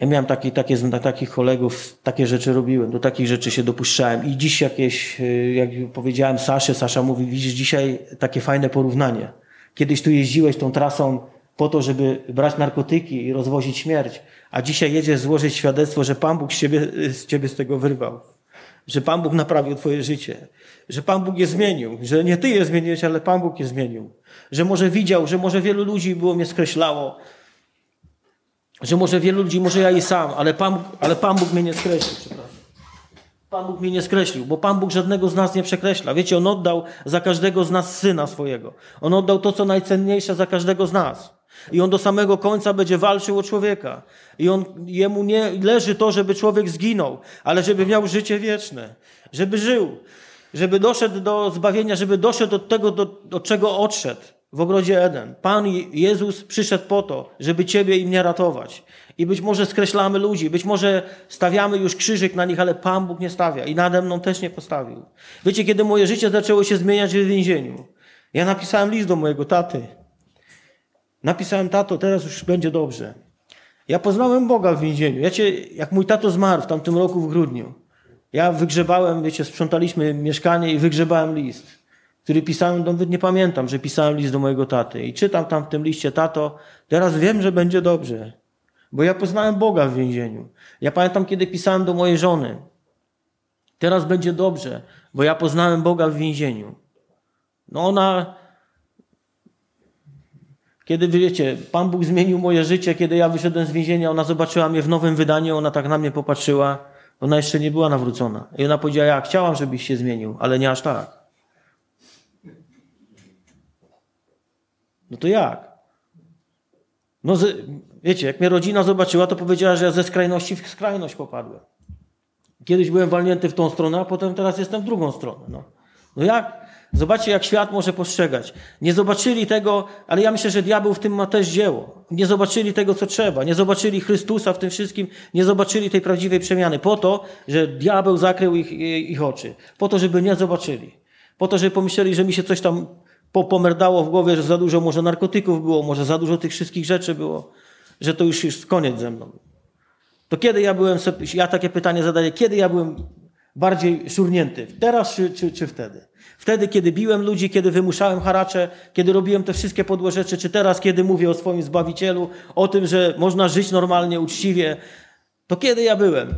Ja miałem taki, takie, takich kolegów, takie rzeczy robiłem, do takich rzeczy się dopuszczałem. I dziś jakieś, y, jak powiedziałem Sasze, Sasza mówi, widzisz dzisiaj takie fajne porównanie. Kiedyś tu jeździłeś tą trasą po to, żeby brać narkotyki i rozwozić śmierć, a dzisiaj jedziesz złożyć świadectwo, że Pan Bóg z ciebie, z ciebie z tego wyrwał. Że Pan Bóg naprawił twoje życie. Że Pan Bóg je zmienił. Że nie ty je zmieniłeś, ale Pan Bóg je zmienił. Że może widział, że może wielu ludzi było mnie skreślało, że może wielu ludzi, może ja i sam, ale Pan, ale Pan Bóg mnie nie skreślił, przepraszam. Pan Bóg mnie nie skreślił, bo Pan Bóg żadnego z nas nie przekreśla. Wiecie, On oddał za każdego z nas syna swojego. On oddał to, co najcenniejsze za każdego z nas. I On do samego końca będzie walczył o człowieka. I on, Jemu nie leży to, żeby człowiek zginął, ale żeby miał życie wieczne. Żeby żył. Żeby doszedł do zbawienia, żeby doszedł do tego, do, do czego odszedł w ogrodzie Eden. Pan Jezus przyszedł po to, żeby Ciebie i mnie ratować. I być może skreślamy ludzi, być może stawiamy już krzyżyk na nich, ale Pan Bóg nie stawia i nade mną też nie postawił. Wiecie, kiedy moje życie zaczęło się zmieniać w więzieniu, ja napisałem list do mojego taty. Napisałem, tato, teraz już będzie dobrze. Ja poznałem Boga w więzieniu. Wiecie, jak mój tato zmarł w tamtym roku w grudniu, ja wygrzebałem, wiecie, sprzątaliśmy mieszkanie i wygrzebałem list który pisałem, nawet nie pamiętam, że pisałem list do mojego taty. I czytam tam w tym liście, tato, teraz wiem, że będzie dobrze, bo ja poznałem Boga w więzieniu. Ja pamiętam, kiedy pisałem do mojej żony, teraz będzie dobrze, bo ja poznałem Boga w więzieniu. No ona, kiedy wiecie, Pan Bóg zmienił moje życie, kiedy ja wyszedłem z więzienia, ona zobaczyła mnie w nowym wydaniu, ona tak na mnie popatrzyła, ona jeszcze nie była nawrócona. I ona powiedziała, ja chciałam, żebyś się zmienił, ale nie aż tak. No to jak? No wiecie, jak mnie rodzina zobaczyła, to powiedziała, że ja ze skrajności w skrajność popadłem. Kiedyś byłem walnięty w tą stronę, a potem teraz jestem w drugą stronę. No, no jak? Zobaczcie, jak świat może postrzegać. Nie zobaczyli tego, ale ja myślę, że diabeł w tym ma też dzieło. Nie zobaczyli tego, co trzeba. Nie zobaczyli Chrystusa w tym wszystkim. Nie zobaczyli tej prawdziwej przemiany. Po to, że diabeł zakrył ich, ich oczy. Po to, żeby nie zobaczyli. Po to, żeby pomyśleli, że mi się coś tam pomerdało w głowie, że za dużo może narkotyków było, może za dużo tych wszystkich rzeczy było, że to już jest koniec ze mną. To kiedy ja byłem, ja takie pytanie zadaję, kiedy ja byłem bardziej szurnięty? Teraz czy, czy, czy wtedy? Wtedy, kiedy biłem ludzi, kiedy wymuszałem haracze, kiedy robiłem te wszystkie podłe rzeczy, czy teraz, kiedy mówię o swoim Zbawicielu, o tym, że można żyć normalnie, uczciwie, to kiedy ja byłem?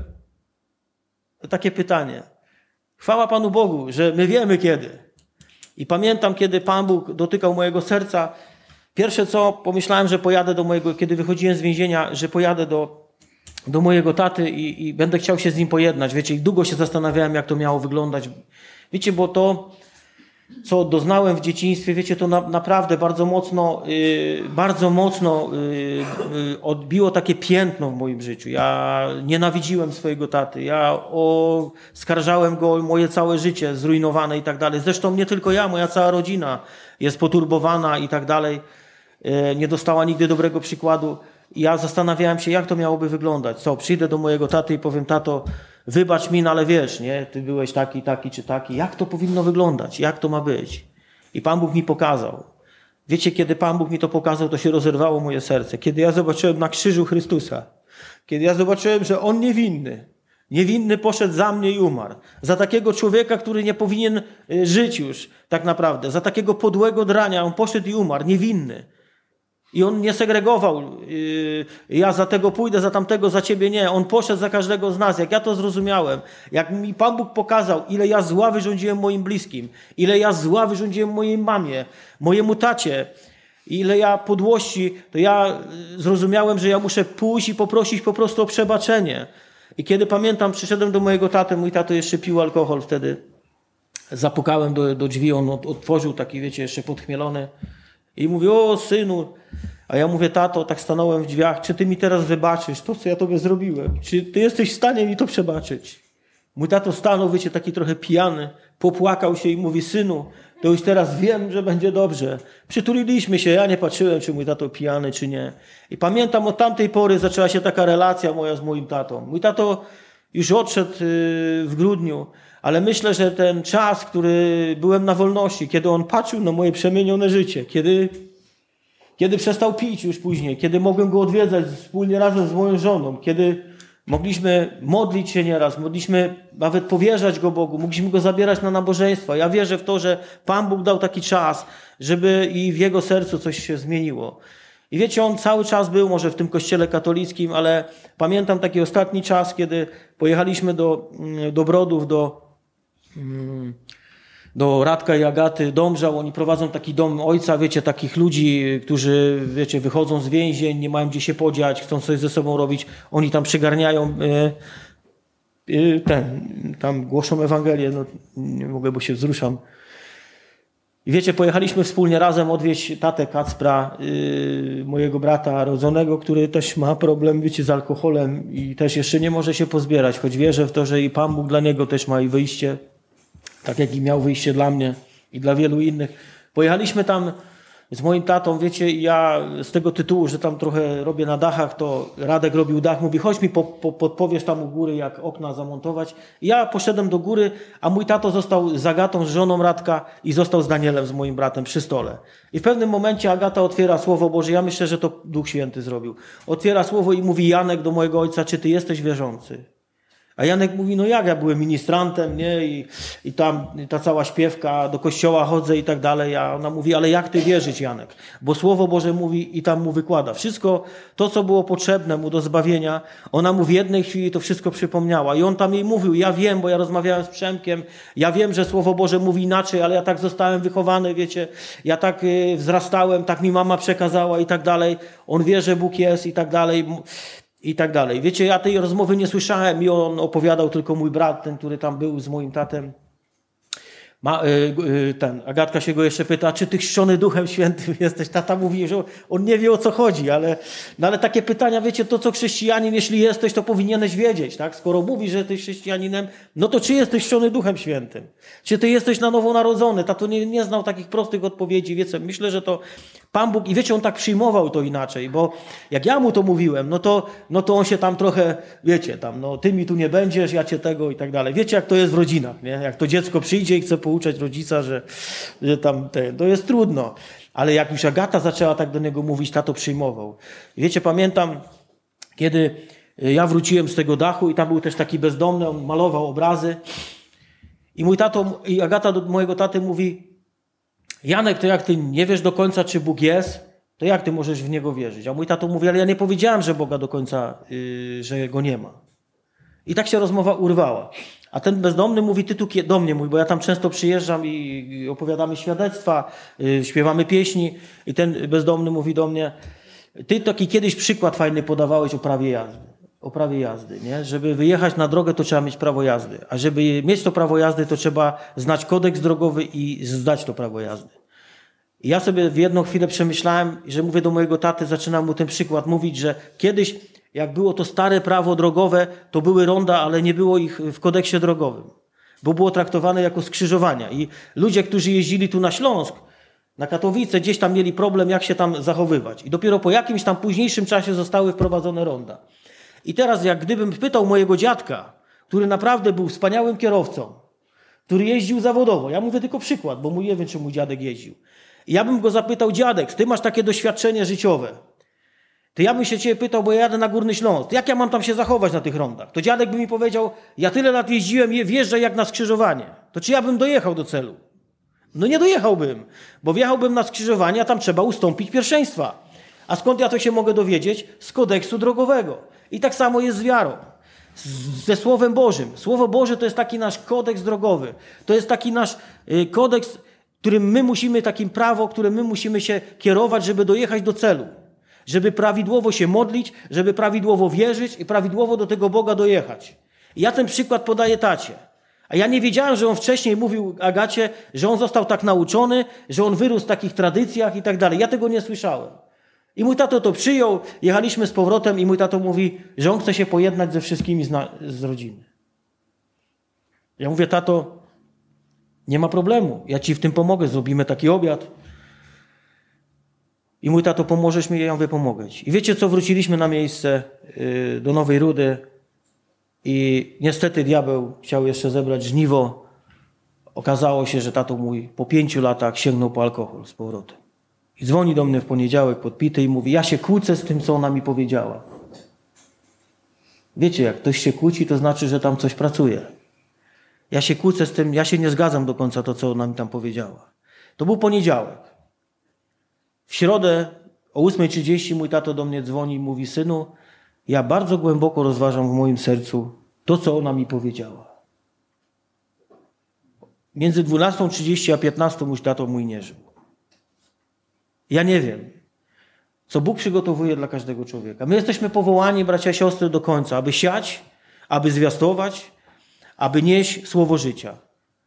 To takie pytanie. Chwała Panu Bogu, że my wiemy kiedy. I pamiętam, kiedy Pan Bóg dotykał mojego serca. Pierwsze co, pomyślałem, że pojadę do mojego, kiedy wychodziłem z więzienia, że pojadę do, do mojego taty i, i będę chciał się z nim pojednać. Wiecie, i długo się zastanawiałem, jak to miało wyglądać. Wiecie, bo to co doznałem w dzieciństwie, wiecie, to na, naprawdę bardzo mocno, yy, bardzo mocno yy, yy, odbiło takie piętno w moim życiu. Ja nienawidziłem swojego taty, ja oskarżałem go o moje całe życie zrujnowane i tak dalej. Zresztą nie tylko ja, moja cała rodzina jest poturbowana i tak dalej. Y, nie dostała nigdy dobrego przykładu. Ja zastanawiałem się, jak to miałoby wyglądać. Co, przyjdę do mojego taty i powiem, tato, wybacz mi, no ale wiesz, nie, ty byłeś taki, taki czy taki. Jak to powinno wyglądać? Jak to ma być? I Pan Bóg mi pokazał. Wiecie, kiedy Pan Bóg mi to pokazał, to się rozerwało moje serce. Kiedy ja zobaczyłem na krzyżu Chrystusa, kiedy ja zobaczyłem, że On niewinny, niewinny poszedł za mnie i umarł. Za takiego człowieka, który nie powinien y, żyć już, tak naprawdę. Za takiego podłego drania, On poszedł i umarł, niewinny. I on nie segregował, yy, ja za tego pójdę, za tamtego, za ciebie nie. On poszedł za każdego z nas. Jak ja to zrozumiałem, jak mi Pan Bóg pokazał, ile ja zła wyrządziłem moim bliskim, ile ja zła wyrządziłem mojej mamie, mojemu tacie, ile ja podłości, to ja yy, zrozumiałem, że ja muszę pójść i poprosić po prostu o przebaczenie. I kiedy pamiętam, przyszedłem do mojego taty, mój tato jeszcze pił alkohol wtedy. Zapukałem do, do drzwi, on otworzył taki, wiecie, jeszcze podchmielony. I mówi, o synu, a ja mówię, tato, tak stanąłem w drzwiach, czy ty mi teraz wybaczysz to, co ja tobie zrobiłem? Czy ty jesteś w stanie mi to przebaczyć? Mój tato stanął, wiecie, taki trochę pijany, popłakał się i mówi, synu, to już teraz wiem, że będzie dobrze. Przytuliliśmy się, ja nie patrzyłem, czy mój tato pijany, czy nie. I pamiętam, od tamtej pory zaczęła się taka relacja moja z moim tatą. Mój tato już odszedł y, w grudniu, ale myślę, że ten czas, który byłem na wolności, kiedy on patrzył na moje przemienione życie, kiedy, kiedy przestał pić już później, kiedy mogłem go odwiedzać wspólnie razem z moją żoną, kiedy mogliśmy modlić się nieraz, mogliśmy nawet powierzać go Bogu, mogliśmy go zabierać na nabożeństwa. Ja wierzę w to, że Pan Bóg dał taki czas, żeby i w jego sercu coś się zmieniło. I wiecie, on cały czas był może w tym kościele katolickim, ale pamiętam taki ostatni czas, kiedy pojechaliśmy do, mm, do Brodów, do, mm, do Radka i Agaty Dąbrzał. Oni prowadzą taki dom ojca, wiecie, takich ludzi, którzy, wiecie, wychodzą z więzień, nie mają gdzie się podziać, chcą coś ze sobą robić. Oni tam przygarniają e, e, ten, tam głoszą Ewangelię, no nie mogę, bo się wzruszam. I wiecie, pojechaliśmy wspólnie razem odwieźć tatę Kacpra, yy, mojego brata rodzonego, który też ma problem, wiecie, z alkoholem i też jeszcze nie może się pozbierać, choć wierzę w to, że i Pan Bóg dla niego też ma i wyjście, tak jak i miał wyjście dla mnie i dla wielu innych. Pojechaliśmy tam z moim tatą, wiecie, ja z tego tytułu, że tam trochę robię na dachach, to Radek robił dach, mówi, chodź mi po, po, podpowiesz tam u góry, jak okna zamontować. Ja poszedłem do góry, a mój tato został z Agatą, z żoną Radka i został z Danielem, z moim bratem przy stole. I w pewnym momencie Agata otwiera Słowo Boże, ja myślę, że to Duch Święty zrobił. Otwiera Słowo i mówi, Janek do mojego ojca, czy ty jesteś wierzący? A Janek mówi, no jak, ja byłem ministrantem, nie? I, i tam ta cała śpiewka, do kościoła chodzę i tak dalej. A ona mówi, ale jak ty wierzyć, Janek? Bo Słowo Boże mówi i tam mu wykłada. Wszystko to, co było potrzebne mu do zbawienia, ona mu w jednej chwili to wszystko przypomniała. I on tam jej mówił, ja wiem, bo ja rozmawiałem z Przemkiem, ja wiem, że Słowo Boże mówi inaczej, ale ja tak zostałem wychowany, wiecie, ja tak y, wzrastałem, tak mi mama przekazała i tak dalej. On wie, że Bóg jest i tak dalej i tak dalej. Wiecie, ja tej rozmowy nie słyszałem i on opowiadał tylko mój brat, ten, który tam był z moim tatem. Ma, y, y, ten, Agatka się go jeszcze pyta, czy ty chrzczony Duchem Świętym <laughs> jesteś? Tata mówi, że on nie wie o co chodzi, ale, no ale takie pytania, wiecie, to co chrześcijanin, jeśli jesteś, to powinieneś wiedzieć, tak? Skoro mówi, że jesteś chrześcijaninem, no to czy jesteś chrzczony Duchem Świętym? Czy ty jesteś na nowo narodzony? Tato nie, nie znał takich prostych odpowiedzi, wiecie, myślę, że to Pan Bóg, i wiecie, on tak przyjmował to inaczej, bo jak ja mu to mówiłem, no to, no to on się tam trochę, wiecie, tam, no ty mi tu nie będziesz, ja cię tego i tak dalej. Wiecie, jak to jest w rodzinach, nie? Jak to dziecko przyjdzie i chce pouczać rodzica, że, że tam te, to jest trudno. Ale jak już Agata zaczęła tak do niego mówić, tato przyjmował. I wiecie, pamiętam, kiedy ja wróciłem z tego dachu i tam był też taki bezdomny, on malował obrazy. I mój tato, i Agata do mojego taty mówi, Janek, to jak ty nie wiesz do końca, czy Bóg jest, to jak ty możesz w Niego wierzyć? A mój tato mówi, ale ja nie powiedziałem, że Boga do końca, yy, że Go nie ma. I tak się rozmowa urwała. A ten bezdomny mówi, ty tu do mnie mój, bo ja tam często przyjeżdżam i opowiadamy świadectwa, yy, śpiewamy pieśni i ten bezdomny mówi do mnie, ty taki kiedyś przykład fajny podawałeś o prawie jazdy. O prawie jazdy, nie? Żeby wyjechać na drogę, to trzeba mieć prawo jazdy. A żeby mieć to prawo jazdy, to trzeba znać kodeks drogowy i zdać to prawo jazdy. I ja sobie w jedną chwilę przemyślałem, że mówię do mojego taty, zaczynam mu ten przykład mówić, że kiedyś, jak było to stare prawo drogowe, to były ronda, ale nie było ich w kodeksie drogowym, bo było traktowane jako skrzyżowania. I ludzie, którzy jeździli tu na Śląsk, na Katowice, gdzieś tam mieli problem, jak się tam zachowywać. I dopiero po jakimś tam późniejszym czasie zostały wprowadzone ronda. I teraz, jak gdybym pytał mojego dziadka, który naprawdę był wspaniałym kierowcą, który jeździł zawodowo, ja mówię tylko przykład, bo mój nie wiem, czy mój dziadek jeździł. Ja bym go zapytał, dziadek, ty masz takie doświadczenie życiowe. To ja bym się ciebie pytał, bo ja jadę na Górny Śląsk. Jak ja mam tam się zachować na tych rondach? To dziadek by mi powiedział, ja tyle lat jeździłem, wjeżdżaj jak na skrzyżowanie. To czy ja bym dojechał do celu? No nie dojechałbym, bo wjechałbym na skrzyżowanie, a tam trzeba ustąpić pierwszeństwa. A skąd ja to się mogę dowiedzieć? Z kodeksu drogowego. I tak samo jest z wiarą. Ze Słowem Bożym. Słowo Boże to jest taki nasz kodeks drogowy. To jest taki nasz y, kodeks, którym my musimy, takim prawo, którym my musimy się kierować, żeby dojechać do celu. Żeby prawidłowo się modlić, żeby prawidłowo wierzyć i prawidłowo do tego Boga dojechać. Ja ten przykład podaję tacie. A ja nie wiedziałem, że on wcześniej mówił Agacie, że on został tak nauczony, że on wyrósł w takich tradycjach i tak dalej. Ja tego nie słyszałem. I mój tato to przyjął, jechaliśmy z powrotem i mój tato mówi, że on chce się pojednać ze wszystkimi z, z rodziny. Ja mówię, tato, nie ma problemu, ja ci w tym pomogę, zrobimy taki obiad. I mój tato, pomożesz mi? Ja mówię. I wiecie co, wróciliśmy na miejsce yy, do Nowej Rudy i niestety diabeł chciał jeszcze zebrać żniwo. Okazało się, że tato mój po pięciu latach sięgnął po alkohol z powrotem. I dzwoni do mnie w poniedziałek podpity i mówi: Ja się kłócę z tym, co ona mi powiedziała. Wiecie, jak ktoś się kłóci, to znaczy, że tam coś pracuje. Ja się kłócę z tym, ja się nie zgadzam do końca to, co ona mi tam powiedziała. To był poniedziałek. W środę o 8.30 mój tato do mnie dzwoni i mówi: Synu, ja bardzo głęboko rozważam w moim sercu to, co ona mi powiedziała. Między 12.30 a 15 mój tato mój nie żył. Ja nie wiem, co Bóg przygotowuje dla każdego człowieka. My jesteśmy powołani, bracia i siostry, do końca, aby siać, aby zwiastować, aby nieść słowo życia.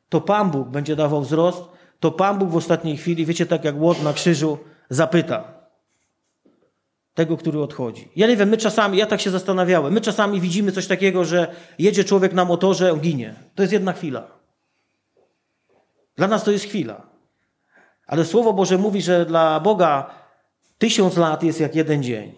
To Pan Bóg będzie dawał wzrost, to Pan Bóg w ostatniej chwili, wiecie, tak jak łot na krzyżu, zapyta tego, który odchodzi. Ja nie wiem, my czasami, ja tak się zastanawiałem, my czasami widzimy coś takiego, że jedzie człowiek na motorze, on ginie. To jest jedna chwila. Dla nas to jest chwila. Ale Słowo Boże mówi, że dla Boga tysiąc lat jest jak jeden dzień.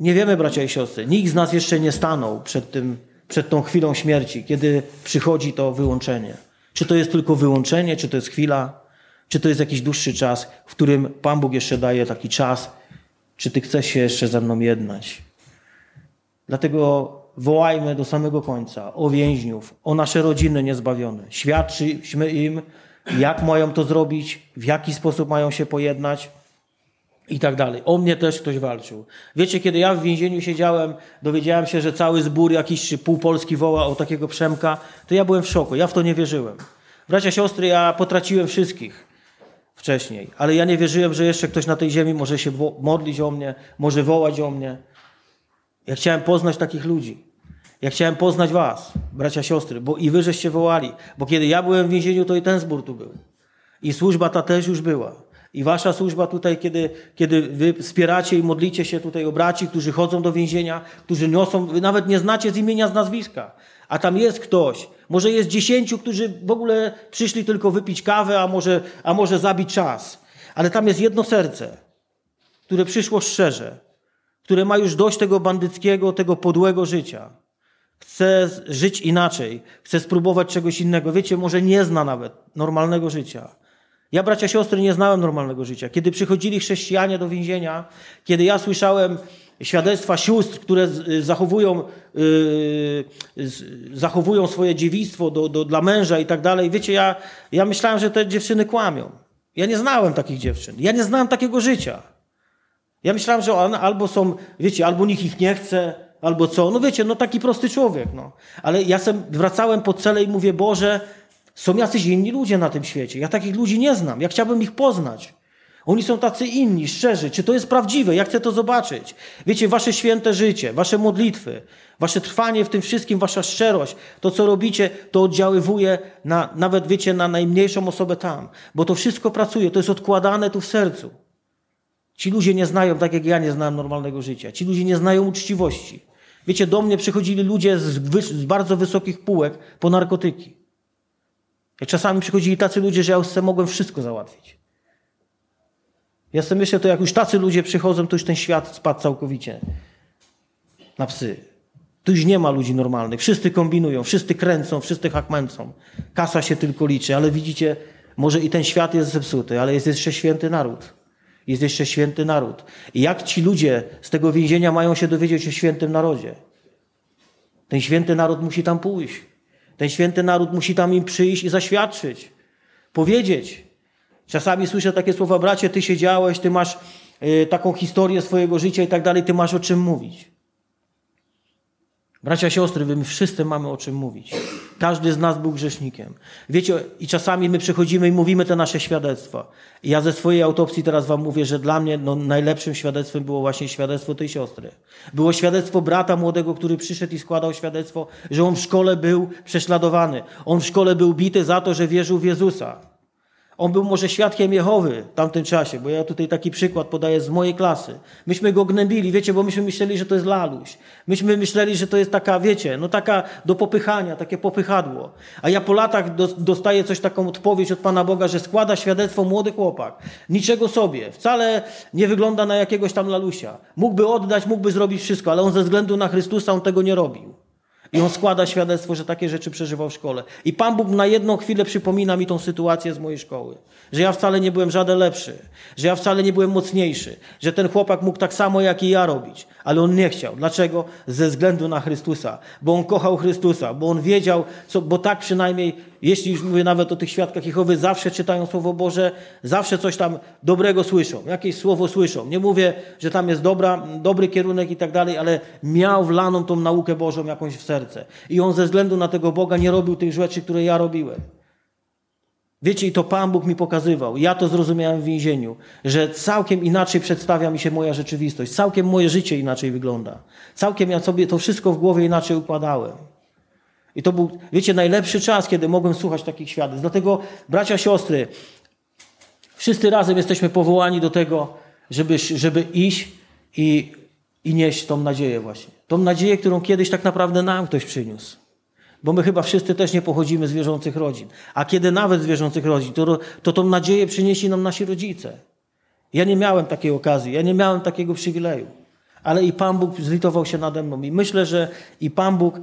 Nie wiemy, bracia i siostry, nikt z nas jeszcze nie stanął przed, tym, przed tą chwilą śmierci, kiedy przychodzi to wyłączenie. Czy to jest tylko wyłączenie, czy to jest chwila, czy to jest jakiś dłuższy czas, w którym Pan Bóg jeszcze daje taki czas, czy Ty chcesz się jeszcze ze mną jednać. Dlatego wołajmy do samego końca o więźniów, o nasze rodziny niezbawione. Świadczymy im, jak mają to zrobić, w jaki sposób mają się pojednać i tak dalej. O mnie też ktoś walczył. Wiecie, kiedy ja w więzieniu siedziałem, dowiedziałem się, że cały zbór jakiś czy pół Polski woła o takiego Przemka, to ja byłem w szoku. Ja w to nie wierzyłem. Bracia, siostry, ja potraciłem wszystkich wcześniej, ale ja nie wierzyłem, że jeszcze ktoś na tej ziemi może się modlić o mnie, może wołać o mnie. Ja chciałem poznać takich ludzi. Ja chciałem poznać was, bracia, siostry, bo i wy żeście wołali. Bo kiedy ja byłem w więzieniu, to i ten zbór tu był. I służba ta też już była. I wasza służba tutaj, kiedy, kiedy wy wspieracie i modlicie się tutaj o braci, którzy chodzą do więzienia, którzy niosą, wy nawet nie znacie z imienia, z nazwiska. A tam jest ktoś, może jest dziesięciu, którzy w ogóle przyszli tylko wypić kawę, a może, a może zabić czas. Ale tam jest jedno serce, które przyszło szczerze, które ma już dość tego bandyckiego, tego podłego życia. Chce żyć inaczej, chce spróbować czegoś innego. Wiecie, może nie zna nawet normalnego życia. Ja, bracia, siostry, nie znałem normalnego życia. Kiedy przychodzili chrześcijanie do więzienia, kiedy ja słyszałem świadectwa sióstr, które zachowują, yy, zachowują swoje dziewictwo do, do, dla męża i tak dalej, wiecie, ja, ja myślałem, że te dziewczyny kłamią. Ja nie znałem takich dziewczyn. Ja nie znałem takiego życia. Ja myślałem, że one albo są, wiecie, albo nikt ich nie chce, albo co. No wiecie, no taki prosty człowiek, no. Ale ja sem wracałem po cele i mówię, Boże, są jacyś inni ludzie na tym świecie. Ja takich ludzi nie znam. Ja chciałbym ich poznać. Oni są tacy inni, szczerzy. Czy to jest prawdziwe? Ja chcę to zobaczyć. Wiecie, wasze święte życie, wasze modlitwy, wasze trwanie w tym wszystkim, wasza szczerość, to co robicie, to oddziaływuje na, nawet wiecie, na najmniejszą osobę tam. Bo to wszystko pracuje, to jest odkładane tu w sercu. Ci ludzie nie znają, tak jak ja nie znałem normalnego życia. Ci ludzie nie znają uczciwości. Wiecie, do mnie przychodzili ludzie z, z bardzo wysokich półek po narkotyki. Jak czasami przychodzili tacy ludzie, że ja już mogłem wszystko załatwić. Ja sobie myślę, to jak już tacy ludzie przychodzą, to już ten świat spadł całkowicie na psy. Tu już nie ma ludzi normalnych. Wszyscy kombinują, wszyscy kręcą, wszyscy hakmęcą. Kasa się tylko liczy, ale widzicie, może i ten świat jest zepsuty, ale jest jeszcze święty naród. Jest jeszcze święty naród. I jak ci ludzie z tego więzienia mają się dowiedzieć o świętym narodzie? Ten święty naród musi tam pójść. Ten święty naród musi tam im przyjść i zaświadczyć. Powiedzieć. Czasami słyszę takie słowa, bracie, ty siedziałeś, ty masz y, taką historię swojego życia i tak dalej, ty masz o czym mówić. Bracia, siostry, my wszyscy mamy o czym mówić. Każdy z nas był grzesznikiem. Wiecie, i czasami my przychodzimy i mówimy te nasze świadectwa. I ja ze swojej autopsji teraz wam mówię, że dla mnie no, najlepszym świadectwem było właśnie świadectwo tej siostry. Było świadectwo brata młodego, który przyszedł i składał świadectwo, że on w szkole był prześladowany. On w szkole był bity za to, że wierzył w Jezusa. On był może świadkiem Jehowy w tamtym czasie, bo ja tutaj taki przykład podaję z mojej klasy. Myśmy go gnębili, wiecie, bo myśmy myśleli, że to jest laluś. Myśmy myśleli, że to jest taka, wiecie, no taka do popychania, takie popychadło. A ja po latach dostaję coś taką odpowiedź od Pana Boga, że składa świadectwo młody chłopak. Niczego sobie. Wcale nie wygląda na jakiegoś tam lalusia. Mógłby oddać, mógłby zrobić wszystko, ale on ze względu na Chrystusa on tego nie robił. I on składa świadectwo, że takie rzeczy przeżywał w szkole. I Pan Bóg na jedną chwilę przypomina mi tą sytuację z mojej szkoły. Że ja wcale nie byłem żaden lepszy, że ja wcale nie byłem mocniejszy, że ten chłopak mógł tak samo jak i ja robić, ale on nie chciał. Dlaczego? Ze względu na Chrystusa, bo on kochał Chrystusa, bo on wiedział, co, bo tak przynajmniej, jeśli już mówię nawet o tych świadkach Jehowy, zawsze czytają Słowo Boże, zawsze coś tam dobrego słyszą, jakieś słowo słyszą. Nie mówię, że tam jest dobra, dobry kierunek i tak dalej, ale miał wlaną tą naukę Bożą jakąś w serce. I on ze względu na tego Boga nie robił tych rzeczy, które ja robiłem. Wiecie, i to Pan Bóg mi pokazywał. Ja to zrozumiałem w więzieniu, że całkiem inaczej przedstawia mi się moja rzeczywistość, całkiem moje życie inaczej wygląda. Całkiem ja sobie to wszystko w głowie inaczej układałem. I to był, wiecie, najlepszy czas, kiedy mogłem słuchać takich świadectw. Dlatego, bracia, siostry, wszyscy razem jesteśmy powołani do tego, żeby, żeby iść i, i nieść tą nadzieję właśnie. Tą nadzieję, którą kiedyś tak naprawdę nam ktoś przyniósł. Bo my chyba wszyscy też nie pochodzimy z wierzących rodzin. A kiedy nawet z wierzących rodzin, to, to tą nadzieję przynieśli nam nasi rodzice. Ja nie miałem takiej okazji, ja nie miałem takiego przywileju. Ale i Pan Bóg zlitował się nade mną. I myślę, że i Pan Bóg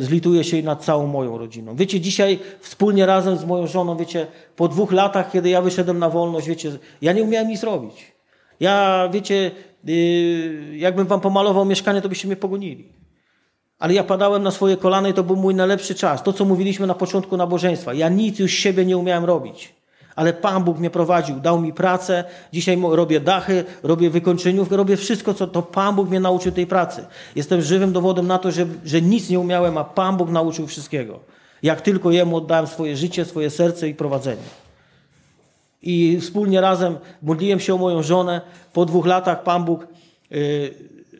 zlituje się nad całą moją rodziną. Wiecie, dzisiaj wspólnie razem z moją żoną, wiecie, po dwóch latach, kiedy ja wyszedłem na wolność, wiecie, ja nie umiałem nic robić. Ja, wiecie, y, jakbym wam pomalował mieszkanie, to byście mnie pogonili. Ale ja padałem na swoje kolana i to był mój najlepszy czas. To, co mówiliśmy na początku nabożeństwa. Ja nic już siebie nie umiałem robić. Ale Pan Bóg mnie prowadził, dał mi pracę. Dzisiaj robię dachy, robię wykończeniówkę, robię wszystko, co to Pan Bóg mnie nauczył tej pracy. Jestem żywym dowodem na to, że, że nic nie umiałem, a Pan Bóg nauczył wszystkiego. Jak tylko Jemu oddałem swoje życie, swoje serce i prowadzenie. I wspólnie razem modliłem się o moją żonę. Po dwóch latach Pan Bóg yy,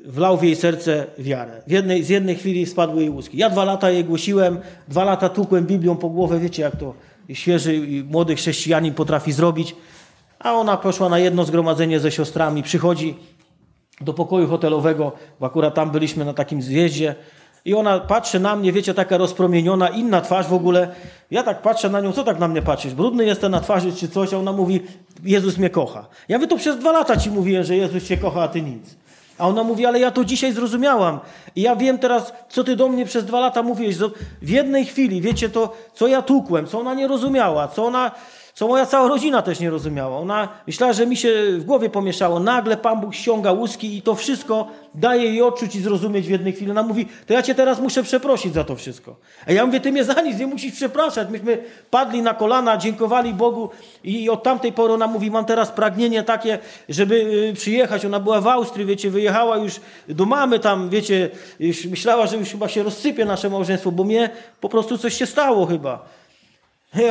wlał w jej serce wiarę. Jednej, z jednej chwili spadły jej łuski. Ja dwa lata jej głosiłem, dwa lata tukłem Biblią po głowę, wiecie jak to świeży młody chrześcijanin potrafi zrobić. A ona poszła na jedno zgromadzenie ze siostrami, przychodzi do pokoju hotelowego, bo akurat tam byliśmy na takim zjeździe i ona patrzy na mnie, wiecie, taka rozpromieniona, inna twarz w ogóle. Ja tak patrzę na nią, co tak na mnie patrzysz? Brudny jestem na twarzy czy coś, a ona mówi, Jezus mnie kocha. Ja wy to przez dwa lata ci mówiłem, że Jezus cię kocha, a ty nic. A ona mówi, ale ja to dzisiaj zrozumiałam. I ja wiem teraz, co ty do mnie przez dwa lata mówiłeś. W jednej chwili, wiecie, to, co ja tukłem, co ona nie rozumiała, co ona co moja cała rodzina też nie rozumiała. Ona myślała, że mi się w głowie pomieszało. Nagle Pan Bóg ściąga łuski i to wszystko daje jej odczuć i zrozumieć w jednej chwili. Ona mówi, to ja cię teraz muszę przeprosić za to wszystko. A ja mówię, ty mnie za nic nie musisz przepraszać. Myśmy padli na kolana, dziękowali Bogu i od tamtej pory ona mówi, mam teraz pragnienie takie, żeby y, przyjechać. Ona była w Austrii, wiecie, wyjechała już do mamy tam, wiecie, myślała, że już chyba się rozsypie nasze małżeństwo, bo mnie po prostu coś się stało chyba.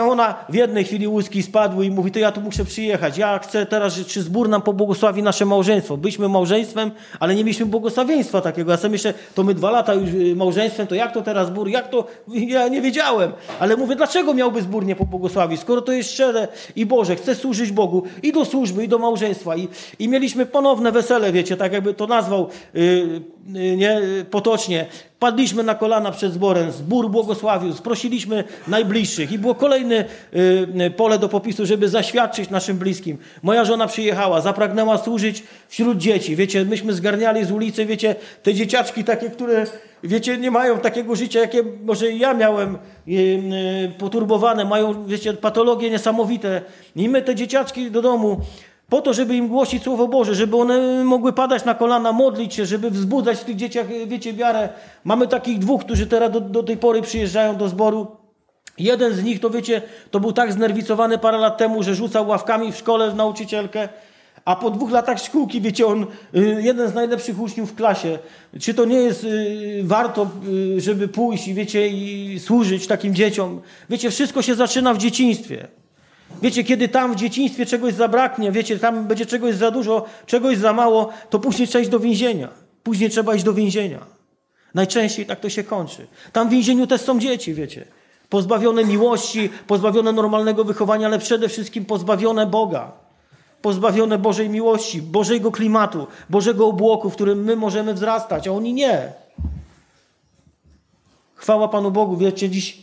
Ona w jednej chwili łuski spadły i mówi, to ja tu muszę przyjechać. Ja chcę teraz, czy zbór nam pobłogosławi nasze małżeństwo. Byliśmy małżeństwem, ale nie mieliśmy błogosławieństwa takiego. Ja sobie myślę, to my dwa lata już y, małżeństwem, to jak to teraz zbór? Jak to? <laughs> Ja nie wiedziałem. Ale mówię, dlaczego miałby zbór nie pobłogosławić? Skoro to jest szczere i Boże, chcę służyć Bogu i do służby, i do małżeństwa. I, i mieliśmy ponowne wesele, wiecie, tak jakby to nazwał yy, yy, nie, potocznie. Padliśmy na kolana przed zborem, zbór błogosławił, sprosiliśmy najbliższych i było kolejne y, pole do popisu, żeby zaświadczyć naszym bliskim. Moja żona przyjechała, zapragnęła służyć wśród dzieci. Wiecie, myśmy zgarniali z ulicy, wiecie, te dzieciaczki takie, które, wiecie, nie mają takiego życia, jakie może ja miałem y, y, poturbowane, mają, wiecie, patologie niesamowite. I my te dzieciaczki do domu po to, żeby im głosić Słowo Boże, żeby one mogły padać na kolana, modlić się, żeby wzbudzać w tych dzieciach, wiecie, wiarę. Mamy takich dwóch, którzy teraz do, do tej pory przyjeżdżają do zboru. Jeden z nich, to wiecie, to był tak znerwicowany parę lat temu, że rzucał ławkami w szkole nauczycielkę, a po dwóch latach szkółki, wiecie, on, y, jeden z najlepszych uczniów w klasie. Czy to nie jest y, warto, y, żeby pójść i wiecie, i służyć takim dzieciom? Wiecie, wszystko się zaczyna w dzieciństwie. Wiecie, kiedy tam w dzieciństwie czegoś zabraknie, wiecie, tam będzie czegoś za dużo, czegoś za mało, to później trzeba iść do więzienia. Później trzeba iść do więzienia. Najczęściej tak to się kończy. Tam w więzieniu też są dzieci, wiecie. Pozbawione miłości, pozbawione normalnego wychowania, ale przede wszystkim pozbawione Boga. Pozbawione Bożej miłości, Bożego klimatu, Bożego obłoku, w którym my możemy wzrastać, a oni nie. Chwała Panu Bogu, wiecie, dziś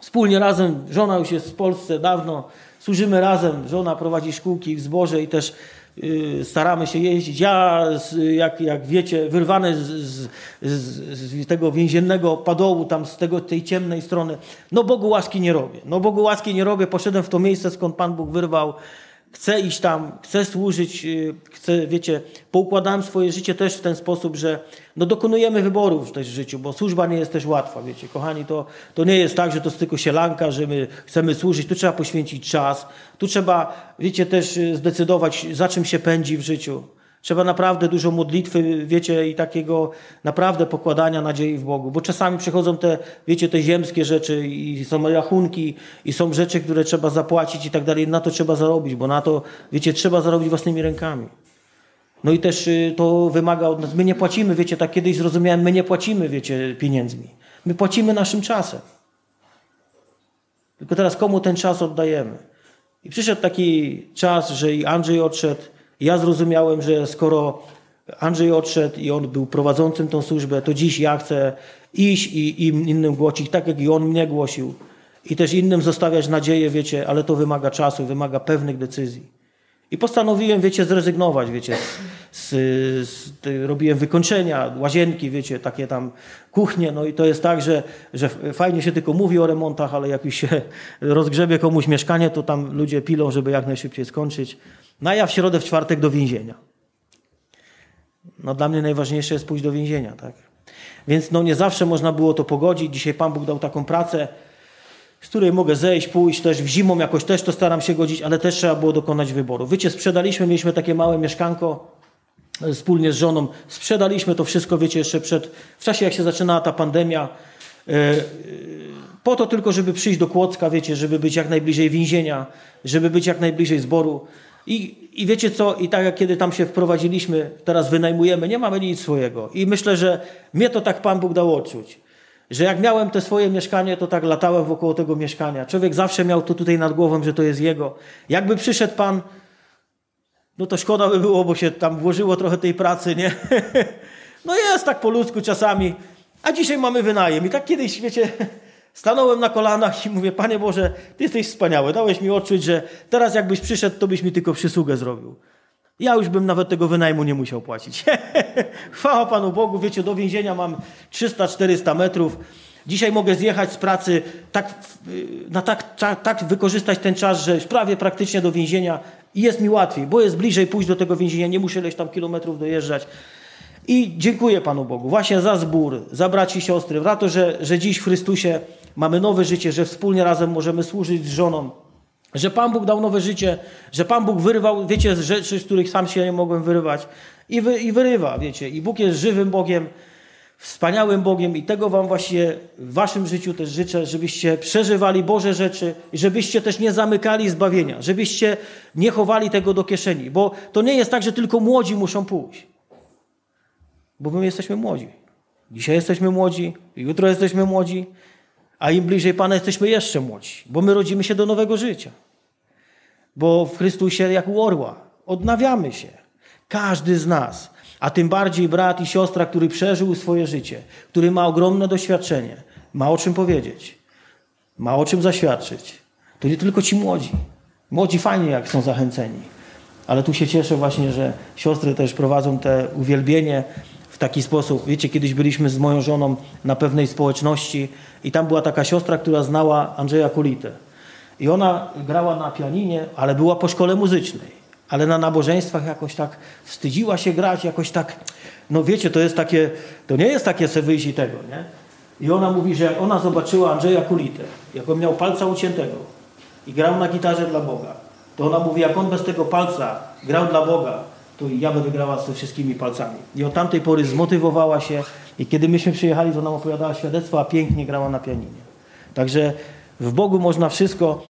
wspólnie razem, żona już jest w Polsce dawno, służymy razem, żona prowadzi szkółki w zborze i też y, staramy się jeździć. Ja, jak, jak wiecie, wyrwany z, z, z, tego więziennego padołu, tam z tego, tej ciemnej strony, no Bogu łaski nie robię. No Bogu łaski nie robię, poszedłem w to miejsce, skąd Pan Bóg wyrwał chcę iść tam, chcę służyć, y, chcę, wiecie, poukładałem swoje życie też w ten sposób, że no dokonujemy wyborów też w życiu, bo służba nie jest też łatwa, wiecie, kochani, to, to nie jest tak, że to jest tylko sielanka, że my chcemy służyć, tu trzeba poświęcić czas, tu trzeba, wiecie, też y, zdecydować, za czym się pędzi w życiu. Trzeba naprawdę dużo modlitwy, wiecie, i takiego naprawdę pokładania nadziei w Bogu. Bo czasami przychodzą te, wiecie, te ziemskie rzeczy i są rachunki i są rzeczy, które trzeba zapłacić i tak dalej. Na to trzeba zarobić, bo na to, wiecie, trzeba zarobić własnymi rękami. No i też y, to wymaga od nas. My nie płacimy, wiecie, tak kiedyś zrozumiałem, my nie płacimy, wiecie, pieniędzmi. My płacimy naszym czasem. Tylko teraz komu ten czas oddajemy? I przyszedł taki czas, że i Andrzej odszedł, ja zrozumiałem, że skoro Andrzej odszedł i on był prowadzącym tą służbę, to dziś ja chcę iść i im innym głosić, tak jak i on mnie głosił. I też innym zostawiać nadzieję, wiecie, ale to wymaga czasu, wymaga pewnych decyzji. I postanowiłem, wiecie, zrezygnować, wiecie, z, z, robiłem wykończenia, łazienki, wiecie, takie tam kuchnie, no i to jest tak, że, że fajnie się tylko mówi o remontach, ale jak już się <laughs> rozgrzebie komuś mieszkanie, to tam ludzie pilą, żeby jak najszybciej skończyć. No a ja w środę, w czwartek do więzienia. No dla mnie najważniejsze jest pójść do więzienia, tak? Więc no nie zawsze można było to pogodzić. Dzisiaj Pan Bóg dał taką pracę, z której mogę zejść, pójść też w zimą jakoś też to staram się godzić, ale też trzeba było dokonać wyboru. Wiecie, sprzedaliśmy, mieliśmy takie małe mieszkanko e, wspólnie z żoną. Sprzedaliśmy to wszystko, wiecie, jeszcze przed, w czasie jak się zaczynała ta pandemia, e, e, po to tylko, żeby przyjść do Kłodzka, wiecie, żeby być jak najbliżej więzienia, żeby być jak najbliżej zboru. I, I wiecie co, i tak jak kiedy tam się wprowadziliśmy, teraz wynajmujemy, nie mamy nic swojego. I myślę, że mnie to tak Pan Bóg dał odczuć. Że jak miałem te swoje mieszkanie, to tak latałem wokoło tego mieszkania. Człowiek zawsze miał to tutaj nad głową, że to jest jego. Jakby przyszedł Pan, no to szkoda by było, bo się tam włożyło trochę tej pracy, nie? <laughs> No jest tak po ludzku czasami. A dzisiaj mamy wynajem. I tak kiedyś, wiecie, <laughs> stanąłem na kolanach i mówię, Panie Boże, Ty jesteś wspaniały. Dałeś mi odczuć, że teraz jakbyś przyszedł, to byś mi tylko przysługę zrobił. Ja już bym nawet tego wynajmu nie musiał płacić. <laughs> Chwała Panu Bogu, wiecie, do więzienia mam 300-400 metrów. Dzisiaj mogę zjechać z pracy, tak, na tak, tak, tak wykorzystać ten czas, że prawie praktycznie do więzienia i jest mi łatwiej, bo jest bliżej pójść do tego więzienia, nie muszę ileś tam kilometrów dojeżdżać. I dziękuję Panu Bogu właśnie za zbór, za braci i siostry, za to, że, że dziś w Chrystusie mamy nowe życie, że wspólnie razem możemy służyć z żoną, że Pan Bóg dał nowe życie, że Pan Bóg wyrwał, wiecie, z rzeczy, z których sam się nie mogłem wyrywać i, wy, i wyrywa, wiecie. I Bóg jest żywym Bogiem, wspaniałym Bogiem i tego Wam właśnie w Waszym życiu też życzę, żebyście przeżywali Boże rzeczy i żebyście też nie zamykali zbawienia, żebyście nie chowali tego do kieszeni, bo to nie jest tak, że tylko młodzi muszą pójść. Bo my jesteśmy młodzi. Dzisiaj jesteśmy młodzi, jutro jesteśmy młodzi, a im bliżej Pana jesteśmy jeszcze młodzi, bo my rodzimy się do nowego życia. Bo w Chrystusie jak u orła odnawiamy się. Każdy z nas, a tym bardziej brat i siostra, który przeżył swoje życie, który ma ogromne doświadczenie, ma o czym powiedzieć, ma o czym zaświadczyć. To nie tylko ci młodzi. Młodzi fajnie, jak są zachęceni. Ale tu się cieszę właśnie, że siostry też prowadzą te uwielbienie w taki sposób. Wiecie, kiedyś byliśmy z moją żoną na pewnej społeczności i tam była taka siostra, która znała Andrzeja Kulitę. I ona grała na pianinie, ale była po szkole muzycznej. Ale na nabożeństwach jakoś tak wstydziła się grać, jakoś tak, no wiecie, to jest takie, to nie jest takie se wyjść i tego, nie? I ona mówi, że ona zobaczyła Andrzeja Kulitę, jak on miał palca uciętego i grał na gitarze dla Boga, to ona mówi, jak on bez tego palca grał dla Boga, to ja będę grała z tymi wszystkimi palcami. I od tamtej pory zmotywowała się i kiedy myśmy przyjechali, to nam opowiadała świadectwo, a pięknie grała na pianinie. Także w Bogu można wszystko.